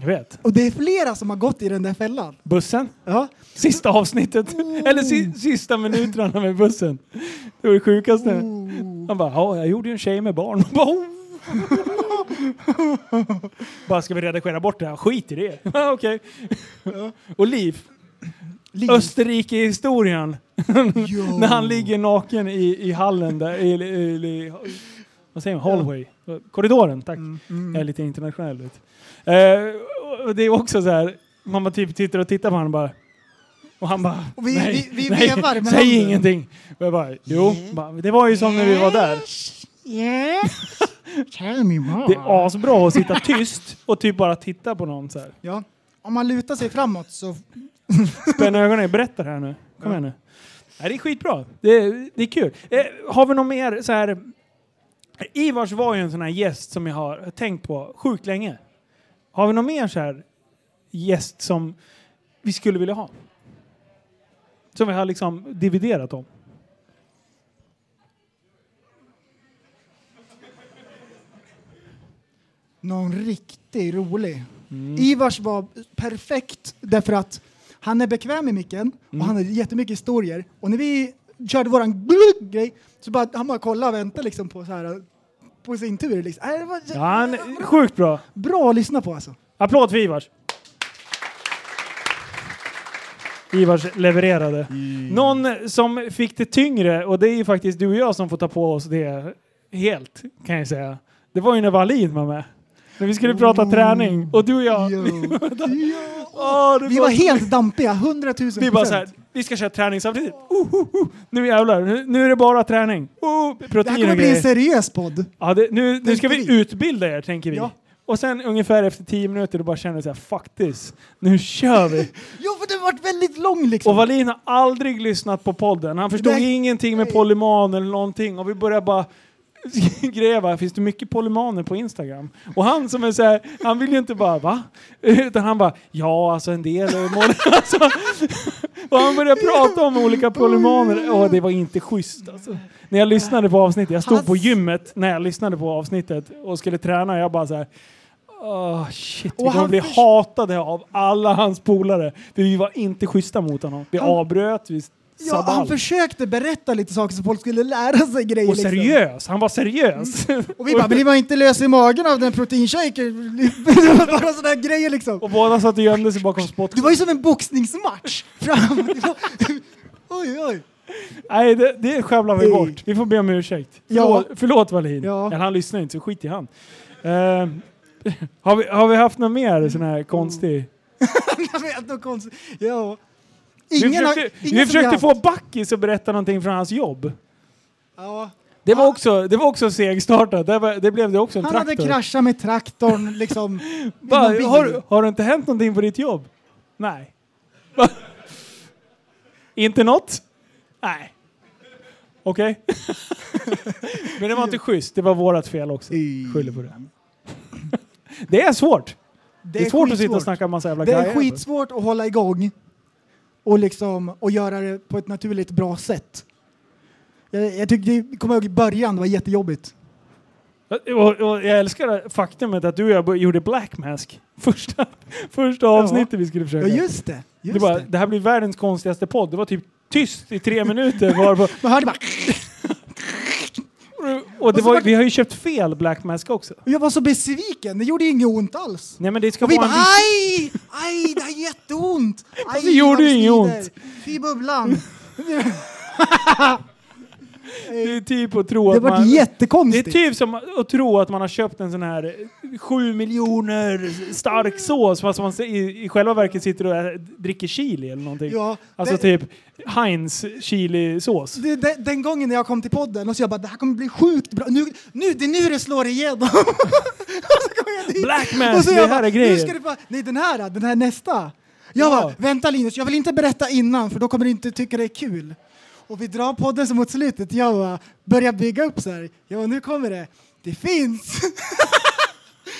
Jag vet. Och det är flera som har gått i den där fällan. Bussen. Ja. Sista avsnittet. Eller si, sista minuterna med bussen. Det var det sjukaste. Han bara, ja, jag gjorde ju en tjej med barn. Bara, "Oh." bara, ska vi redigera bort det här? Skit i det. *laughs* Ja, Okej. Och Liv. Liv. Österrike-historien. *laughs* När han ligger naken i, i hallen där. I, i, i, vad säger man? Hallway. Korridoren, tack. Mm, Jag är lite internationell. Vet. Eh, och det är också så här, man typ tittar och tittar på honom bara. Och han bara, Och vi- nej, vi- vi nej, vevar med säg handen. ingenting. Och jag bara, jo, bara, det var ju som när vi var där. Yes. *laughs* Tell me more. Det är asbra att sitta tyst och typ bara titta på någon så här. Ja. Om man lutar sig framåt så... *laughs* Spänna ögonen, berätta det här nu. Kom igen nu. Nej, det är skitbra. Det är, det är kul. Eh, har vi något mer så här? Ivars var ju en sån här gäst som jag har tänkt på sjukt länge. Har vi något mer så här gäst som vi skulle vilja ha? Som vi har liksom dividerat om. Någon riktigt rolig. Mm. Ivars var perfekt därför att han är bekväm i micken Mm. och han har jättemycket historier. Och när vi körde våran grej så bara han bara kolla och vänta liksom på så här på sin tur. Liksom. Äh, det var Ja, han sjukt bra. bra att lyssna på alltså. Applåd för Ivars. Ivars levererade. Någon som fick det tyngre, och det är ju faktiskt du och jag som får ta på oss det helt, kan jag säga. Det var ju när Wallin var med. När vi skulle prata träning, och du och jag, Jo. *laughs* Åh, det Vi var helt dampiga, hundratusen vi bara så här, vi ska köra träning samtidigt. Uh, uh, uh. Nu jävlar, nu, nu är det bara träning. Uh, Det här protein kommer och bli en grejer. seriös podd. Ja, det, nu, nu ska vi utbilda er, tänker vi. Ja. Och sen ungefär efter tio minuter då bara känner vi så här, fuck this. Nu kör vi. *laughs* Jo, för den varit väldigt lång liksom. Och Wallin har aldrig lyssnat på podden. Han förstod Nej. ingenting med polyman eller någonting. Och vi började bara *laughs* gräva, finns det mycket polymaner på Instagram? Och han som är så här, han vill ju inte bara va? Utan han bara, ja alltså en del *laughs* alltså, Och han började prata om olika polymaner. Och det var inte schysst alltså. När jag lyssnade på avsnittet, jag stod på gymmet när jag lyssnade på avsnittet och skulle träna. Jag bara så här. Åh shit, vi kommer bli hatade av alla hans polare. För vi var inte schyssta mot honom. Vi Han- avbröt, vi ja, han försökte berätta lite saker så folk skulle lära sig grejer. Och liksom. seriös, han var seriös. Och vi bara, blir man inte lös i magen av den var *laughs* bara sådana grejer liksom. och båda satt och gömde sig bakom spot. Det var ju som en boxningsmatch. Fram. *laughs* Oj, oj. Nej, det, det sjabblar vi bort. Vi får be om ursäkt. Ja. Förlåt, förlåt Wallin. Ja. Eller han lyssnar inte, så skit i han. Eh, *laughs* har, vi, har vi haft något mer sån här konstig... Jag vet något konstigt. Ja. Vi Ingen har- försökte, ingen vi försökte har få Backis att berätta någonting från hans jobb. Ja. Det var också, det var också segstartat. Det, var, det blev det också en Han traktor. hade kraschat med traktorn liksom. *laughs* bil. har, har det inte hänt någonting på ditt jobb? Nej. *laughs* Inte något? Nej. Okej. *laughs* Men det var inte schysst. Det var vårat fel också. Skyller på det. Det är svårt. Det är, svårt att sitta och snacka massa jävla Det är grejer. skitsvårt att hålla igång och, liksom, och göra det på ett naturligt bra sätt. Jag, jag tyckte, kommer ihåg i början, det var jättejobbigt. Och, och jag älskar faktumet att du och jag gjorde Black Mask. *laughs* Första, första avsnittet vi skulle Ja, försöka. just det. Just det, bara, det. det här blir världens konstigaste podd. Det var typ tyst i tre minuter. Varpå, *laughs* Man hörde bara... och det var, var- vi har ju köpt fel Black Mask också. Och jag var så besviken, det gjorde inget ont alls. Nej men det ska Och vi vara bara aj, aj, det är jätteont. Aj, *laughs* det gjorde ju inget ont. Fy bubblan. *laughs* Det är typ att tro Det att man... Det är jättekonstigt. typ som att tro att man har köpt en sån här sju miljoner stark sås fast man i, i själva verket sitter och dricker chili eller någonting. Ja, Alltså det- typ Heinz chilisås. Det, det, den gången när jag kom till podden och så jag bara det här kommer bli sjukt bra. Nu, nu, det är nu det slår igenom. *laughs* och så kom jag dit. Black och mass, så det jag här bara, är grejer. Nu ska det bara, nej den här, den här nästa. Jag Ja. bara, vänta Linus, jag vill inte berätta innan för då kommer du inte tycka det är kul. Och vi drar podden så mot slutet, jag bara, börjar bygga upp så här. Ja, nu kommer det. Det finns. *laughs*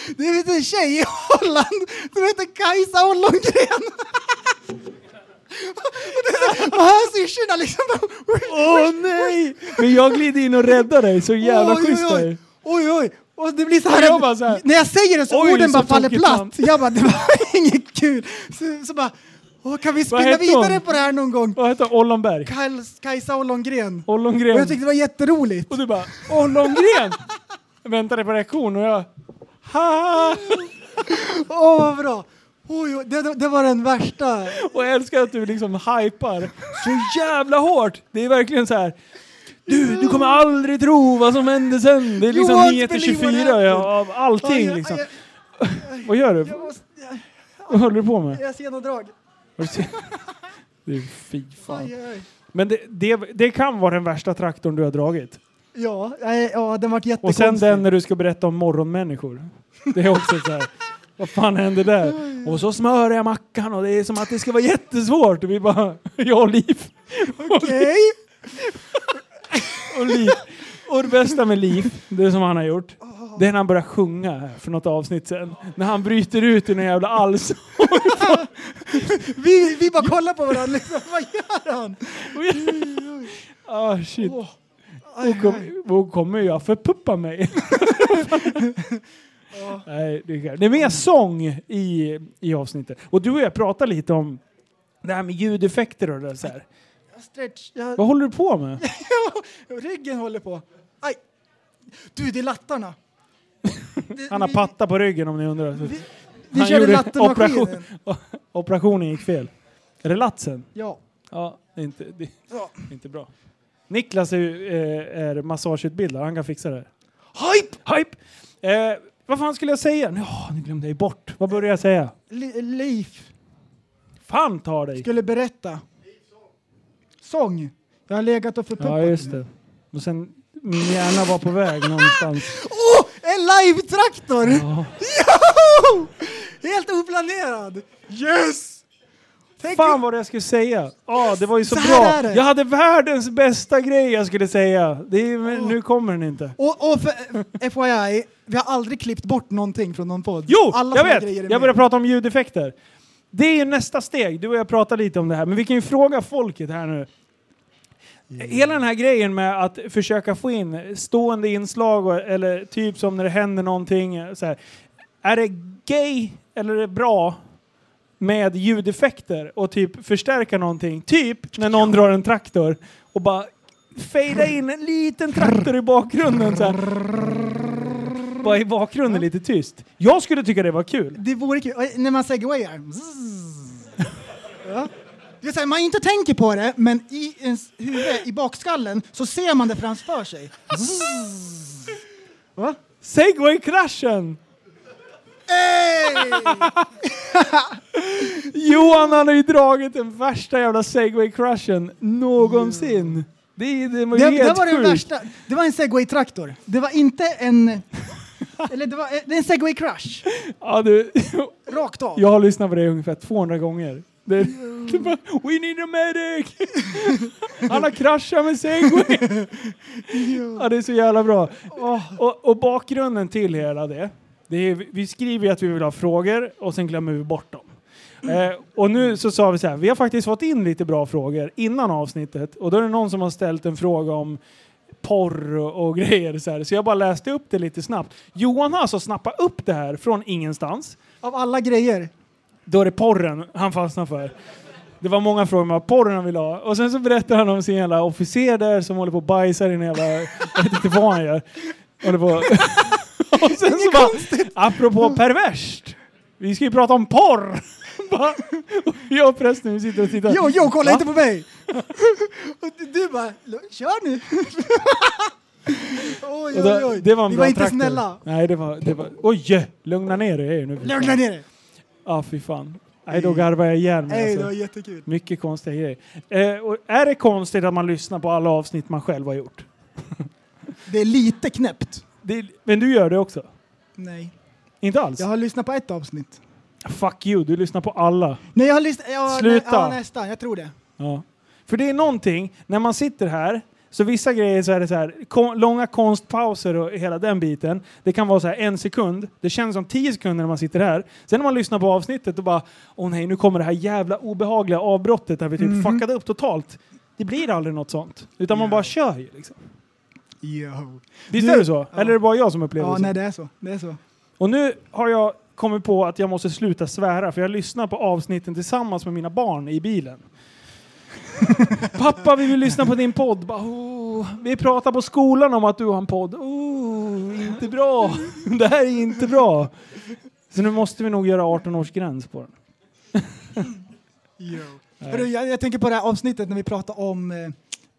det finns en tjej i Holland som heter Kajsa Ollongren. *laughs* Och här syrsorna liksom. Åh nej! Men jag glider in och räddar dig, så jävla oj, schysst oj, oj. oj. Och det blir så här, jag bara så här, när jag säger det så oj, orden bara faller platt. Jag bara, det var *laughs* inget kul. Så, så bara, åh, kan vi spinna hette vidare hon? på det här någon gång? Vad heter Ollonberg? Kajs- Kajsa Ollongren. Och Ollongren. jag tyckte det var jätteroligt. Och du bara Ollongren! Jag väntade på reaktion och jag... Ha! Åh, vad bra. Oj, oj, det, det var den värsta. Och jag älskar att du liksom hypar så jävla hårt. Det är verkligen så här. Du, du kommer aldrig tro vad som hände sen. Det är liksom You won't nyheter believe what 24 happened. av allting liksom. Vad gör du? Jag, måste, jag, Vad håller du på med? jag ser något drag. Du, *laughs* fy fan. Aj, aj. Men det, det, det kan vara den värsta traktorn du har dragit. Ja, nej, ja, den vart Och jättekonstig. sen den när du ska berätta om morgonmänniskor. Det är också så här. *laughs* Vad fan hände där? Och så smörar jag mackan och det är som att det ska vara jättesvårt. Och vi bara, *laughs* jag och Liv. Okej. Och, Liv. Och det bästa med Liv, det som han har gjort, det är när han börjar sjunga för något avsnitt sen. När han bryter ut i någon jävla alls. Vi, vi bara kollar på varandra liksom. Vad gör han? Ah shit. Hon, kom, kommer att förpuppa mig. Nej, det, är, det är mer sång i, i avsnittet. Och du och jag pratar lite om det här med ljudeffekter och det där så här. Jag stretch. Jag, Vad håller du på med? *laughs* ryggen håller på. Aj. Du, det är lattarna. Det- Han har vi- patta på ryggen om ni undrar. Vi, vi Han körde lattemaskinen. operation. Operationen gick fel. Är det latsen? Ja. Ja, det är inte, det ja. är inte bra. Niklas är, ju, eh, är massageutbildad, han kan fixa det. Hype! Hype! Eh, vad fan skulle jag säga? Ja, nu glömde jag bort. Vad började jag säga? Leif Fan tar dig! skulle berätta. Sång. Jag har legat och förpuppat. Ja, just det. Och sen, min hjärna var på väg någonstans. *laughs* Åh! en live-traktor! Ja. Joho! Helt oplanerad! Yes! Tänk Fan vad jag skulle säga! Ja, det var ju så, Så bra. Jag hade världens bästa grej jag skulle säga. Det är, men Nu kommer den inte. Och, och för, FYI, vi har aldrig klippt bort någonting från någon podd. Jo, Alla jag vet! Jag med. börjar prata om ljudeffekter. Det är ju nästa steg. Du och jag pratar lite om det här, men vi kan ju fråga folket här nu. Hela den här grejen med att försöka få in stående inslag och- eller typ som när det händer någonting. Så här. Är det gay eller är det bra med ljudeffekter och typ förstärka någonting? Typ när någon drar en traktor och bara fejda in en liten traktor i bakgrunden så här. Bara i bakgrunden lite tyst. Jag skulle tycka det var kul. Det vore kul. När man segwayar. *laughs* Ja. Det är så här, man inte tänker på det, men i ens huvud, i bakskallen, så ser man det framför sig. Zzz. Va? Segway-kraschen! Hey! *laughs* Johan han har ju dragit den värsta jävla segway-crashen någonsin. Det, är- det var ju Det, helt det var den sjukt. värsta. Det var en segway-traktor. Det var inte en... *laughs* Eller det var det är en segway crash. Ja, du, Rakt av. jag har lyssnat på det ungefär 200 gånger. Det, det bara, We need a medic! *laughs* Han har kraschat med segway! Ja, det är så jävla bra. Och, och bakgrunden till hela det, det är, vi skriver ju att vi vill ha frågor och sen glömmer vi bort dem. Eh, och nu så sa vi så här, vi har faktiskt fått in lite bra frågor innan avsnittet och då är det någon som har ställt en fråga om porr och, och grejer så här. Så jag bara läste upp det lite snabbt. Johan har alltså snappat upp det här från ingenstans. Av alla grejer. Då är det porren han fastnar för. Det var många frågor om porren han ville ha. Och sen så berättar han om sin jävla officer där som håller på och bajsar i en jävla... Jag vet inte vad han gör. Håller på... *laughs* och sen så bara, apropå perverst. Vi ska ju prata om porr! *laughs* Bara- och jag och prästen vi sitter och tittar. Jo, jo, kolla Va? inte på mig! *laughs* Och du- bara, kör nu! oj, oj, oj. Det var en bra var inte traktor. snälla. Nej, det var... Det var oj! Lugna ner dig nu. Lugna ner dig! Ja, fy fan. Nej, då garvar jag ihjäl mig. Alltså. det var jättekul. Mycket konstiga grejer. Eh, och är det konstigt att man lyssnar på alla avsnitt man själv har gjort? Det är lite knäppt. Det, men du gör det också? Nej. Inte alls? Jag har lyssnat på ett avsnitt. Fuck you, du lyssnar på alla. Nej, jag har lyssnat... Ja, Sluta. Nej, ja, nästan. Jag tror det. Ja. För det är någonting, när man sitter här, så vissa grejer så är det så här, kon, långa konstpauser och hela den biten. Det kan vara så här en sekund. Det känns som tio sekunder när man sitter här. Sen när man lyssnar på avsnittet och bara, åh nej, nu kommer det här jävla obehagliga avbrottet där vi typ Mhm. fuckade upp totalt. Det blir aldrig något sånt. Utan man Ja. bara kör ju liksom. Jo. Visst Du- är det så? ja. Eller är det bara jag som upplever Ja, det så? nej, det är så. Det är så. Och nu har jag kommit på att jag måste sluta svära för jag lyssnar på avsnitten tillsammans med mina barn i bilen. *laughs* Pappa, vi vill lyssna på din podd. Bara, oh, vi pratar på skolan om att du har en podd. Oh, inte bra. *laughs* Det här är inte bra. Så nu måste vi nog göra 18-årsgräns på den. *laughs* Hörru, jag, jag tänker på det här avsnittet när vi pratade om eh,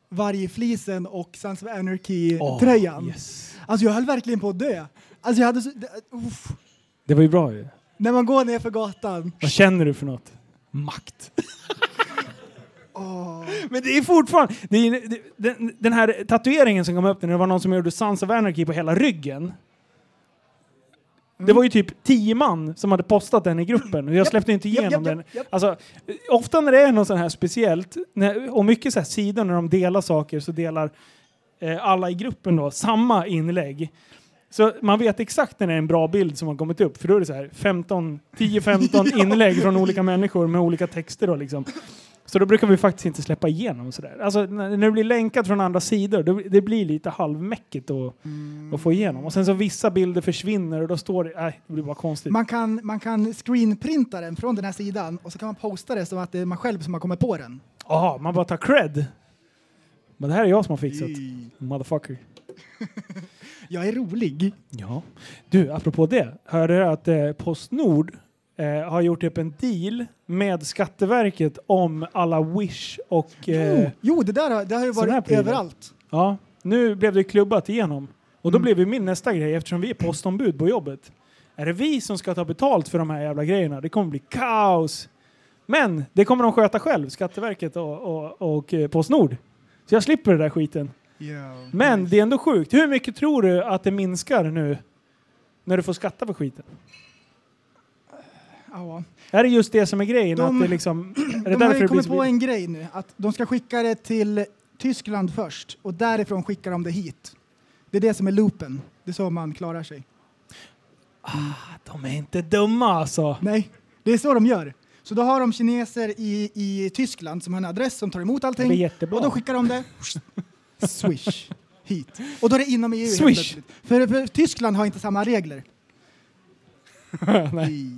Vargflisen och Sons of Anarchy-tröjan. Åh, yes. Alltså jag höll verkligen på att dö. Alltså jag hade så, det, uff. Det var ju bra ju. När man går ner för gatan. Vad känner du för något? Makt. Men det är fortfarande... Det är, det, den, den här tatueringen som kom upp när det var någon som gjorde Sons of Anarchy på hela ryggen. Det var ju typ tio man som hade postat den i gruppen och jag släppte inte igenom den. Alltså, ofta när det är något sånt här speciellt, när, och mycket så här sidor när de delar saker så delar eh, alla i gruppen då samma inlägg. Så man vet exakt när det är en bra bild som har kommit upp, för då är det så här 15, 10-15 *laughs* inlägg från olika människor med olika texter då liksom. Så då brukar vi faktiskt inte släppa igenom sådär. Alltså när det blir länkat från andra sidor, då, det blir lite halvmäckigt att, att få igenom. Och sen så vissa bilder försvinner och då står det, nej, det blir bara konstigt. Man kan, man kan screenprinta den från den här sidan och så kan man posta det som att det är man själv som har kommit på den. Jaha, man bara tar cred. Men det här är jag som har fixat. Motherfucker. *laughs* Jag är rolig. Ja. Du, apropå det. Hörde du att eh, Postnord eh, har gjort upp en deal med Skatteverket om alla Wish och... Eh, Jo, jo, det där har, det har ju Sån här varit prylar. överallt. Ja, nu blev det klubbat igenom. Och då Mm. blev ju min nästa grej, eftersom vi är postombud på jobbet. Är det vi som ska ta betalt för de här jävla grejerna? Det kommer bli kaos. Men det kommer de sköta själv, Skatteverket och, och, och eh, Postnord. Så jag slipper det där skiten. Men det är ändå sjukt. Hur mycket tror du att det minskar nu när du får skatta för skiten? Ja. Är det just det som är grejen? De- att det liksom, *clears throat* är det De har ju kommit på en grej nu, att de ska skicka det till Tyskland först och därifrån skickar de det hit. Det är det som är loopen. Det är så man klarar sig. De är inte dumma alltså. Nej, det är så de gör. Så då har de kineser i, i Tyskland som har en adress som tar emot Det är allting jättebra. och då skickar de det *laughs* swish hit. Och då är det inom EU Swish. För, för Tyskland har inte samma regler. *laughs* Nej.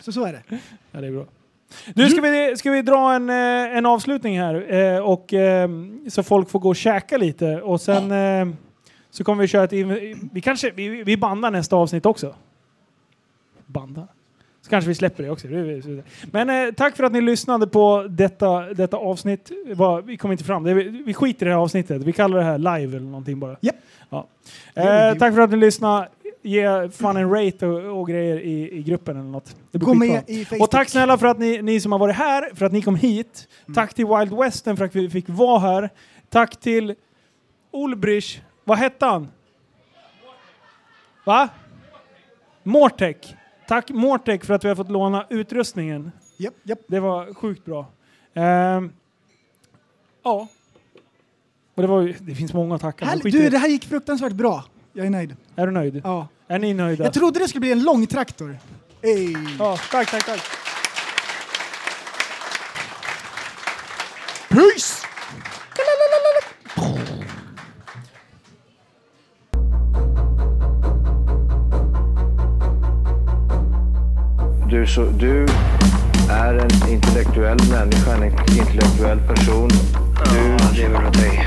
Så så är det. Ja, det är bra. Du, ska vi, ska vi dra en, eh, en avslutning här? Eh, och, eh, så folk får gå och käka lite. Och sen eh, så kommer vi köra ett... Vi kanske vi, vi bandar nästa avsnitt också. Banda? Så kanske vi släpper det också. Men tack för att ni lyssnade på detta, detta avsnitt. Vi kom inte fram. Vi, skiter i det här avsnittet. Vi kallar det här live eller någonting bara. Japp. Ja. Eh, tack för att ni lyssnade. Ge fan en rate och, och grejer i, i gruppen eller något. Det blir Gå med i Facebook. Och tack snälla för att ni, ni som har varit här, för att ni kom hit. Mm. Tack till Wild Western för att vi fick vara här. Tack till Ulbrich. Vad hette han? Va? Mortek. Tack Mortek för att vi har fått låna utrustningen. Japp, japp. Det var sjukt bra. Ehm, ja. Och det, var, det finns många att tacka. Du, det. det här gick fruktansvärt bra. Jag är nöjd. Är du nöjd? Ja. Är ni nöjda? Jag trodde det skulle bli en lång traktor. Ey. Ja, tack, tack, tack. Peace! Du, så, du är en intellektuell människa, en intellektuell person. Du, är väl okej.